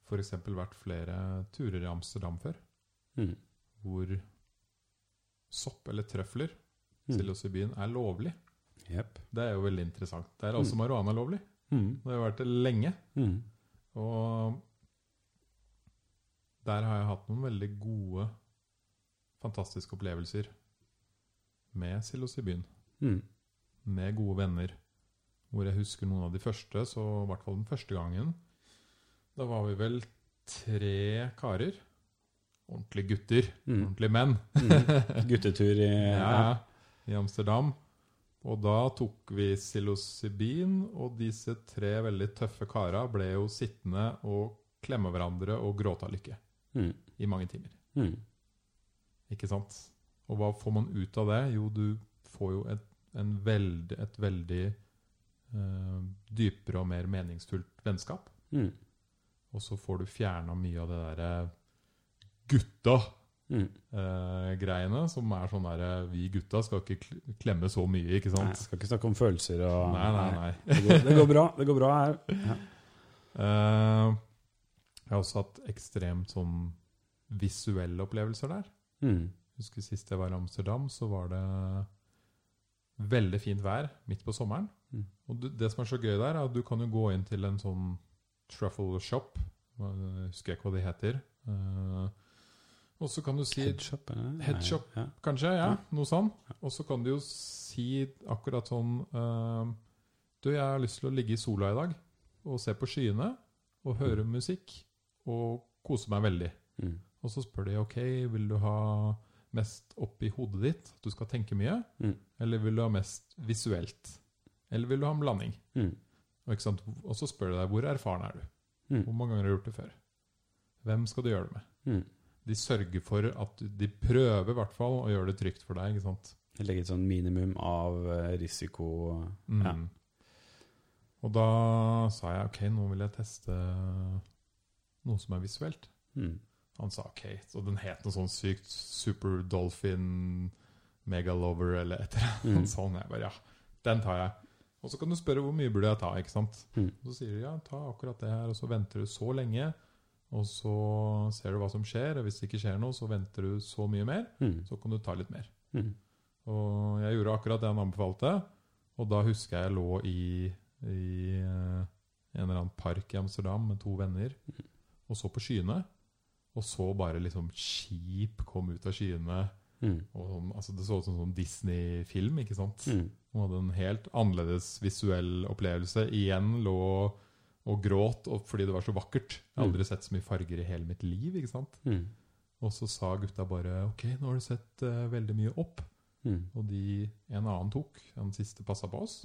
f.eks. vært flere turer i Amsterdam før, Mm. hvor sopp eller trøfler, Mm. psilocybin, er lovlig. Yep. Det er jo veldig interessant. Der er også Mm. marihuana lovlig. Mm. Det har vært det lenge. Mm. Og der har jeg hatt noen veldig gode, fantastiske opplevelser med psilocybin. Mm. med gode venner. Hvor jeg husker noen av de første, så i hvert fall den første gangen. Da var vi vel tre karer. Ordentlige gutter. Mm. Ordentlige menn. Mm. Guttetur i Ja, I Amsterdam. Og da tok vi psilocybin, og disse tre veldig tøffe kara ble jo sittende og klemme hverandre og gråte av lykke Mm. i mange timer. Mm. Ikke sant? Og hva får man ut av det? Jo, du får jo et, en veld, et veldig uh, dypere og mer meningsfullt vennskap. Mm. Og så får du fjerna mye av det derre gutta Mm. eh, greiene, som er sånn derre Vi gutta skal ikke klemme så mye, ikke sant? Nei, skal ikke snakke om følelser og Nei, nei, nei. Det, går, det går bra. Det går bra her. Ja. Eh, jeg har også hatt ekstremt sånn visuelle opplevelser der. Mm. Husker sist jeg var i Amsterdam, så var det veldig fint vær midt på sommeren. Mm. Og du, det som er så gøy der, er at du kan jo gå inn til en sånn truffle shop. Husker jeg ikke hva de heter. Eh, og så kan du si Headshop? headshop Nei, Ja. Kanskje, ja. Ja. Noe sånn. Og så kan du jo si akkurat sånn uh, Du, jeg har lyst til å ligge i sola i dag og se på skyene og høre musikk og kose meg veldig. Mm. Og så spør de ok, vil du ha mest oppi hodet ditt, at du skal tenke mye, Mm. eller vil du ha mest visuelt? Eller vil du ha en blanding? Mm. Og, og så spør de deg hvor erfaren er du? Mm. Hvor mange ganger har du gjort det før? Hvem skal du gjøre det med? Mm. De sørger for at de prøver i hvert fall å gjøre det trygt for deg. ikke sant? Legge et sånn minimum av eh, risiko Mm. Ja. Og da sa jeg ok, nå vil jeg teste noe som er visuelt. Mm. Han sa ok, så den het noe sånn sykt Super Dolphin Megalover eller et eller Mm. annet sånt. Jeg bare ja, den tar jeg. Og så kan du spørre hvor mye burde jeg ta, ikke sant? Mm. Og så sier de ja, ta akkurat det her, og så venter du så lenge. Og så ser du hva som skjer, og hvis det ikke skjer noe, så venter du så mye mer. Mm. Så kan du ta litt mer. Mm. Og jeg gjorde akkurat det han anbefalte. Og da husker jeg jeg lå i, i eh, en eller annen park i Amsterdam med to venner og så på skyene. Og så bare liksom skip kom ut av skyene. Mm. Og sånn, altså det så ut som en sånn Disney-film. ikke sant? Mm. Og hadde en helt annerledes visuell opplevelse. Igjen lå og gråt og fordi det var så vakkert. Jeg har aldri sett så mye farger i hele mitt liv. ikke sant? Mm. Og så sa gutta bare OK, nå har du sett uh, veldig mye opp. Mm. Og de en annen tok, den siste passa på oss.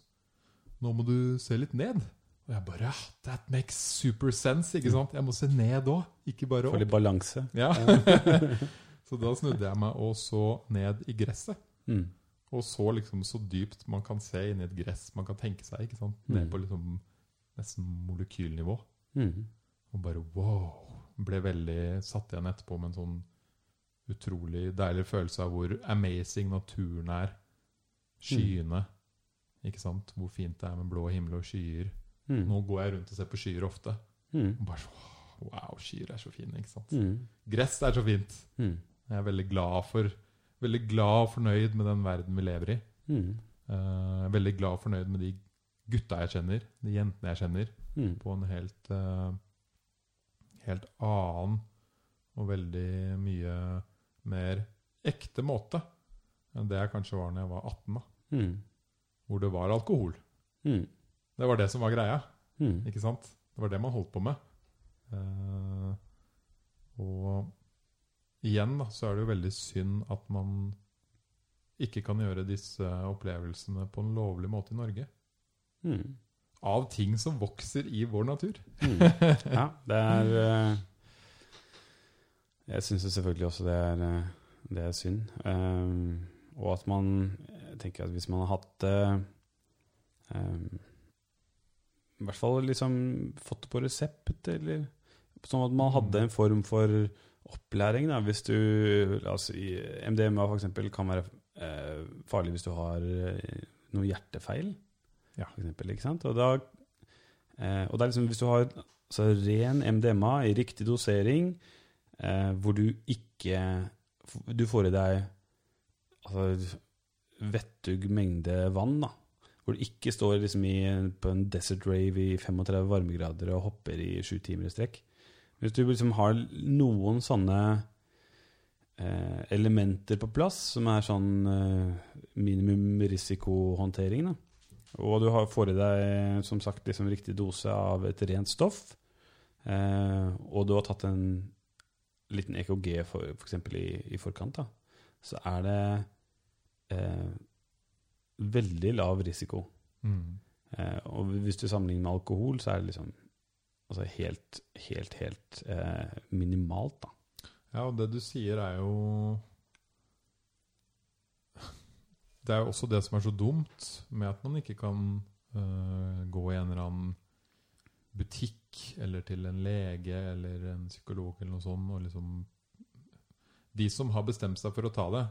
Nå må du se litt ned. Og jeg bare ja, That makes super sense. ikke sant? Jeg må se ned òg, ikke bare Få opp. litt balanse. Ja. så da snudde jeg meg og så ned i gresset. Mm. Og så liksom så dypt man kan se inn i et gress man kan tenke seg. ikke sant? Ned Mm. på liksom nesten molekylnivå. Mm. Og bare wow. Ble veldig satt igjen etterpå med en sånn utrolig deilig følelse av hvor amazing naturen er. Skyene. Ikke sant? Hvor fint det er med blå himmel og skyer. Mm. Nå går jeg rundt og ser på skyer ofte. Mm. Og bare så, Wow, skyer er så fine. ikke sant? Mm. Gress er så fint. Mm. Jeg er veldig glad for Veldig glad og fornøyd med den verden vi lever i. Mm. Uh, veldig glad og fornøyd med de gutta jeg kjenner, de jentene jeg kjenner, Mm. på en helt uh, Helt annen og veldig mye mer ekte måte enn det jeg kanskje var når jeg var 18, da. Mm. Hvor det var alkohol. Mm. Det var det som var greia. Mm. Ikke sant? Det var det man holdt på med. Uh, og igjen da, så er det jo veldig synd at man ikke kan gjøre disse opplevelsene på en lovlig måte i Norge. Mm. Av ting som vokser i vår natur. Mm. Ja, det er eh, Jeg syns selvfølgelig også det er, eh, det er synd. Um, og at man Jeg tenker at hvis man har hatt eh, um, I hvert fall liksom fått det på resept, eller sånn at man hadde en form for opplæring. Da. Hvis du La oss si MDMA for eksempel kan være eh, farlig hvis du har eh, noe hjertefeil. Ja. For eksempel, ikke sant? Og, da, eh, og det er liksom hvis du har altså, ren MDMA i riktig dosering, eh, hvor du ikke Du får i deg altså, vettug mengde vann, da. Hvor du ikke står liksom i, på en desert rave i 35 varmegrader og hopper i sju timer i strekk. Hvis du liksom har noen sånne eh, elementer på plass, som er sånn eh, minimum risikohåndtering, da, Og du har, får i deg som sagt liksom riktig dose av et rent stoff. Eh, og du har tatt en liten EKG for, for eksempel i, i forkant. da, Så er det eh, veldig lav risiko. Mm. Eh, og hvis du sammenligner med alkohol, så er det liksom altså helt, helt, helt eh, minimalt, da. Ja, og det du sier er jo Det er jo også det som er så dumt med at man ikke kan uh, gå i en eller annen butikk eller til en lege eller en psykolog eller noe sånt og liksom De som har bestemt seg for å ta det,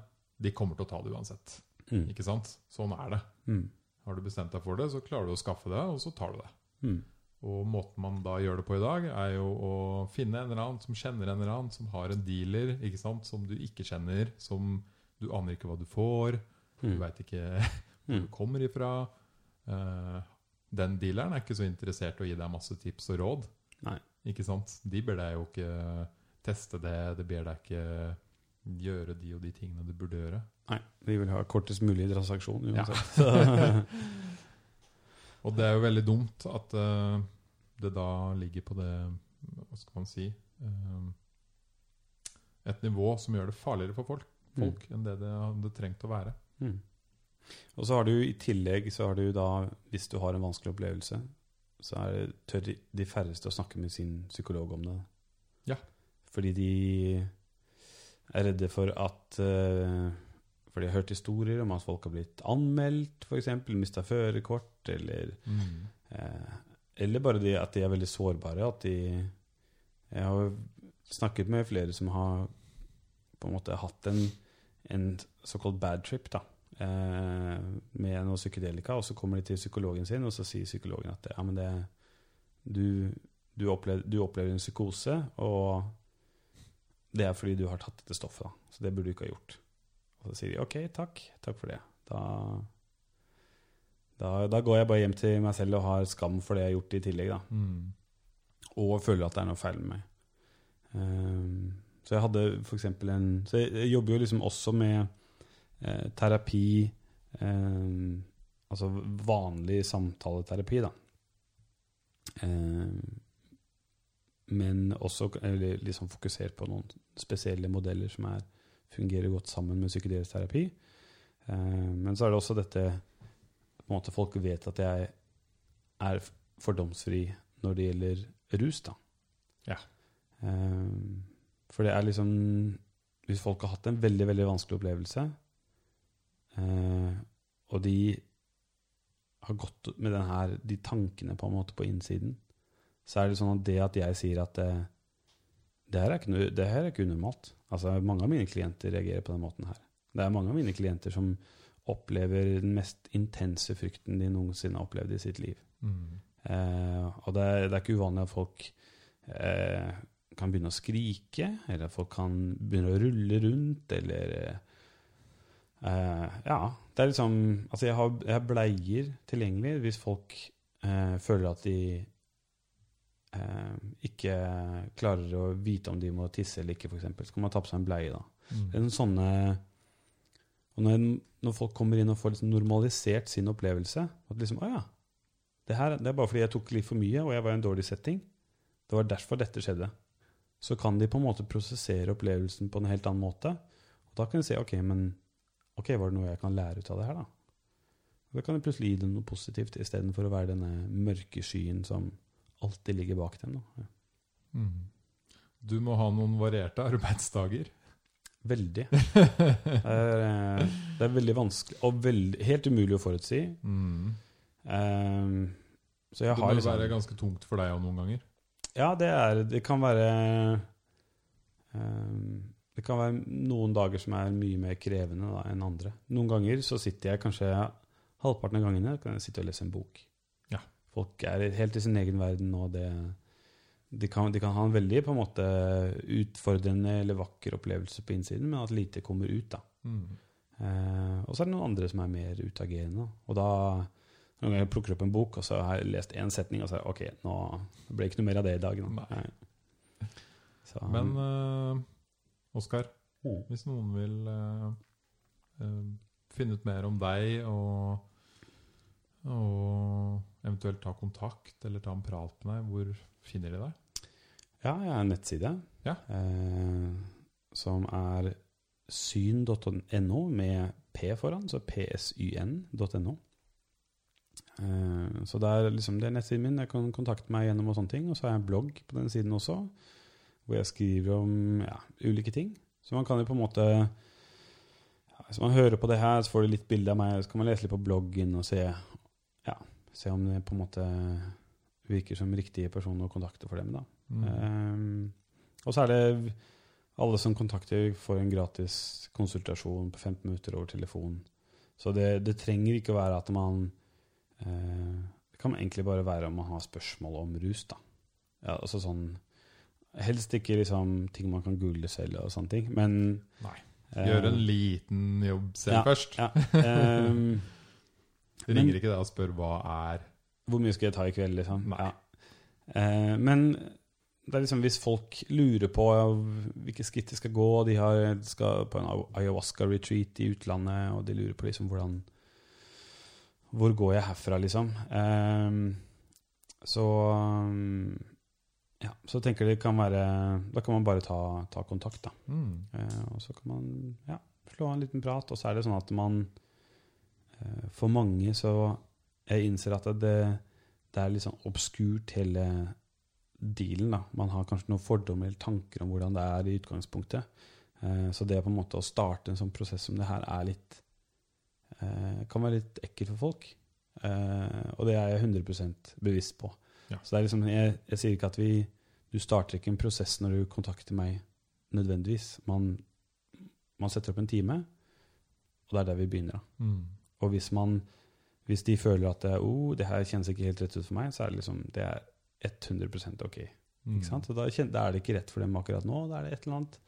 de kommer til å ta det uansett. Mm. Ikke sant? Sånn er det. Mm. Har du bestemt deg for det, så klarer du å skaffe det, og så tar du det. Mm. Og måten man da gjør det på i dag, er jo å finne en eller annen som kjenner en eller annen, som har en dealer ikke sant? som du ikke kjenner, som du aner ikke hva du får, du Mm. veit ikke hvor Mm. du kommer ifra. Uh, den dealeren er ikke så interessert i å gi deg masse tips og råd. Nei. Ikke sant? De ber deg jo ikke teste det, de ber deg ikke gjøre de og de tingene du burde gjøre. Nei, de vil ha kortest mulig transaksjon uansett. Ja. Og det er jo veldig dumt at uh, det da ligger på det Hva skal man si eh, Et nivå som gjør det farligere for folk, folk enn det det hadde trengt å være. Mm. Og så har du i tillegg, så har du da, hvis du har en vanskelig opplevelse, så er det, tør de- færreste å snakke med sin psykolog om det. Ja. Fordi de er redde for at eh, For de har hørt historier om at folk har blitt anmeldt, f.eks. Mista førerkort, eller Eh, eller bare de, at de er veldig sårbare. At de Jeg har snakket med flere som har på en måte hatt en, en såkalt bad trip da, eh, med noe psykedelika, og så kommer de til psykologen sin, og så sier psykologen at ja, men det, du, du, opplever, du opplever en psykose, og det er fordi du har tatt dette stoffet. da, Så det burde du ikke ha gjort. Og så sier de OK, takk. Takk for det. Da da, da går jeg bare hjem til meg selv og har skam for det jeg har gjort i tillegg. da. Mm. Og føler at det er noe feil med meg. Ehm, så jeg hadde eksempel en Så jeg, jeg jobber jo liksom også med eh, terapi eh, Altså vanlig samtaleterapi, da. Eh, men også liksom fokusert på noen spesielle modeller som er, fungerer godt sammen med psykedelisk terapi. Ehm, men så er det også dette på en måte Folk vet at jeg er fordomsfri når det gjelder rus, da. Ja. Ehm, for det er liksom Hvis folk har hatt en veldig, veldig vanskelig opplevelse, eh, og de har gått med den her, de tankene på en måte på innsiden, så er det sånn at det at jeg sier at det, det, her er ikke, det her er ikke unormalt Altså Mange av mine klienter reagerer på den måten her. Det er mange av mine klienter som opplever den mest intense frykten de noensinne har opplevd i sitt liv. Mm. Eh, og det er, det er ikke uvanlig at folk eh, kan begynne å skrike, eller at folk kan begynne å rulle rundt, eller uh, Ja. Det er liksom Altså, jeg har, jeg har bleier tilgjengelig hvis folk uh, føler at de uh, ikke klarer å vite om de må tisse eller ikke, f.eks. Så kan man ta på seg en bleie, da. Mm. Det er noen sånne Og når, når folk kommer inn og får liksom normalisert sin opplevelse At liksom, å ja, det, her, det er bare fordi jeg tok litt for mye, og jeg var i en dårlig setting. Det var derfor dette skjedde. Så kan de på en måte prosessere opplevelsen på en helt annen måte. Og da kan de si ok, men ok, var det noe jeg kan lære ut av det her, da? Og da kan de plutselig gi dem noe positivt, istedenfor å være denne mørke skyen som alltid ligger bak dem. Da. Mm. Du må ha noen varierte arbeidsdager. Veldig. Det er, eh, det er veldig vanskelig, og veldig, helt umulig å forutsi. Mm. Um, så jeg Det må liksom være ganske tungt for deg òg noen ganger. Ja, det er Det kan være um, Det kan være noen dager som er mye mer krevende da, enn andre. Noen ganger så sitter jeg kanskje halvparten av gangene kan jeg sitte og lese en bok. Ja. Folk er helt i sin egen verden, og det de kan, de kan ha en veldig på en måte utfordrende eller vakker opplevelse på innsiden, men at lite kommer ut. da. Mm. Uh, og så er det noen andre som er mer utagerende. Og da noen ganger plukker opp en bok, og så har jeg lest én setning, og så det, ok, nå det ble ikke noe mer av det i dag. Så, Men uh, Oskar, oh. hvis noen vil uh, uh, finne ut mer om deg og og eventuelt ta kontakt eller ta en prat med deg, hvor finner de deg? Ja, jeg har en nettside Ja. eh, som er syn.no med P foran, så psyn.no. Eh, så det er liksom det er nettsiden min. Jeg kan kontakte meg gjennom og sånne ting. Og så har jeg en blogg på den siden også, hvor jeg skriver om ja, ulike ting. Så man kan jo på en måte ja, Hvis man hører på det her, så får du litt bilde av meg. Så kan man lese litt på bloggen og se, ja, se om det på en måte virker som riktige personer å kontakte for dem. da. Mm. Um, og så er det alle som kontakter, får en gratis konsultasjon på 15 minutter over telefon. Så det, det trenger ikke å være at man Det kan egentlig bare være om man har spørsmål om rus. da. Ja, altså sånn Helst ikke liksom ting man kan google selv og sånne ting, men Nei. Gjøre en liten jobb selv ja, først. Ja, um, Det ringer ikke deg og spør hva er Hvor mye skal jeg ta i kveld, liksom? Nei. Ja. Uh, men det er liksom hvis folk lurer på hvilke skritt de skal gå, de har, skal på en ayahuasca-retreat i utlandet, og de lurer på liksom hvordan Hvor går jeg herfra, liksom? Eh, så ja, så tenker det kan være Da kan man bare ta, ta kontakt, da. mm. Eh, og så kan man ja, slå en liten prat. Og så er det sånn at man eh, For mange så Jeg innser at det, det er litt sånn obskurt hele dealen. da. Man har kanskje noen fordommer eller tanker om hvordan det er i utgangspunktet. Eh, så det på en måte å starte en sånn prosess som det her er litt eh, Kan være litt ekkelt for folk. Eh, og det er jeg 100% bevisst på. Ja. Så er liksom, jeg, jeg sier ikke at vi Du starter ikke en prosess når du kontakter meg nødvendigvis. Man, man setter opp en time, og det er der vi begynner. da. Mm. Og hvis, man, hvis de føler at det, oh, det her kjennes ikke helt rett ut for meg, så er det liksom, det er 100 ok. Mm. Ikke sant? Og da, da er det ikke rett for dem akkurat nå. Da er det et eller annet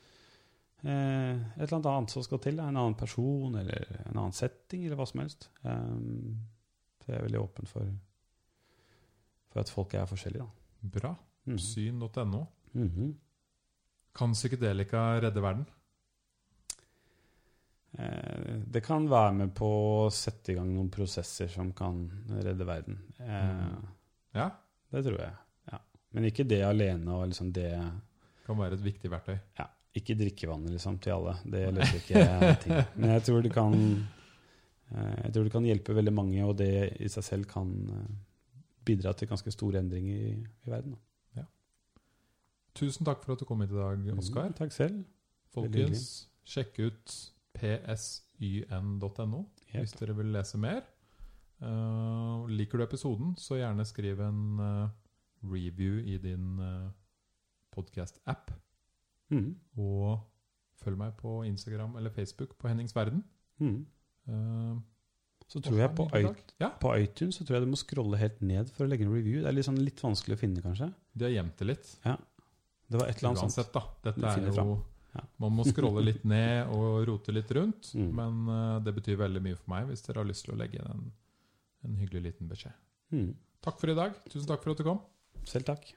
eh, et eller annet annet som skal til. En annen person eller en annen setting eller hva som helst. Um, så jeg er veldig åpen for, for at folk er forskjellige. da. Bra. Mhm. Syn.no. Mhm. Kan psykedelika redde verden? Eh, det kan være med på å sette i gang noen prosesser som kan redde verden. Eh, Mm. Ja. Det tror jeg. Ja. Men ikke det alene og liksom det Kan være et viktig verktøy. ja, Ikke drikkevannet liksom, til alle. Det løser ikke ting. Men jeg tror det kan eh, Jeg tror det kan hjelpe veldig mange, og det i seg selv kan eh, bidra til ganske store endringer i, i verden. Da. Tusen takk for at du kom hit i dag, Oskar. Mm, takk selv. Folkens, sjekk ut psyn.no hvis dere vil lese mer. Uh, liker du episoden, så gjerne skriv en uh, review i din uh, podkast-app. Mm. Og følg meg på Instagram eller Facebook på Hennings Verden. Mm. Uh, Så tror jeg på. Ja, på iTunes så tror jeg du må scrolle helt ned for å legge en review. Det er litt, sånn, litt vanskelig å finne, kanskje. de har gjemt det litt. Det var et eller annet sånt. Uansett, da. Dette er jo. Ja. Man må scrolle litt ned og rote litt rundt. Mm. Men uh, det betyr veldig mye for meg hvis dere har lyst til å legge inn en, en hyggelig liten beskjed. Mm. Takk for i dag. Tusen takk for at du kom. Selv takk.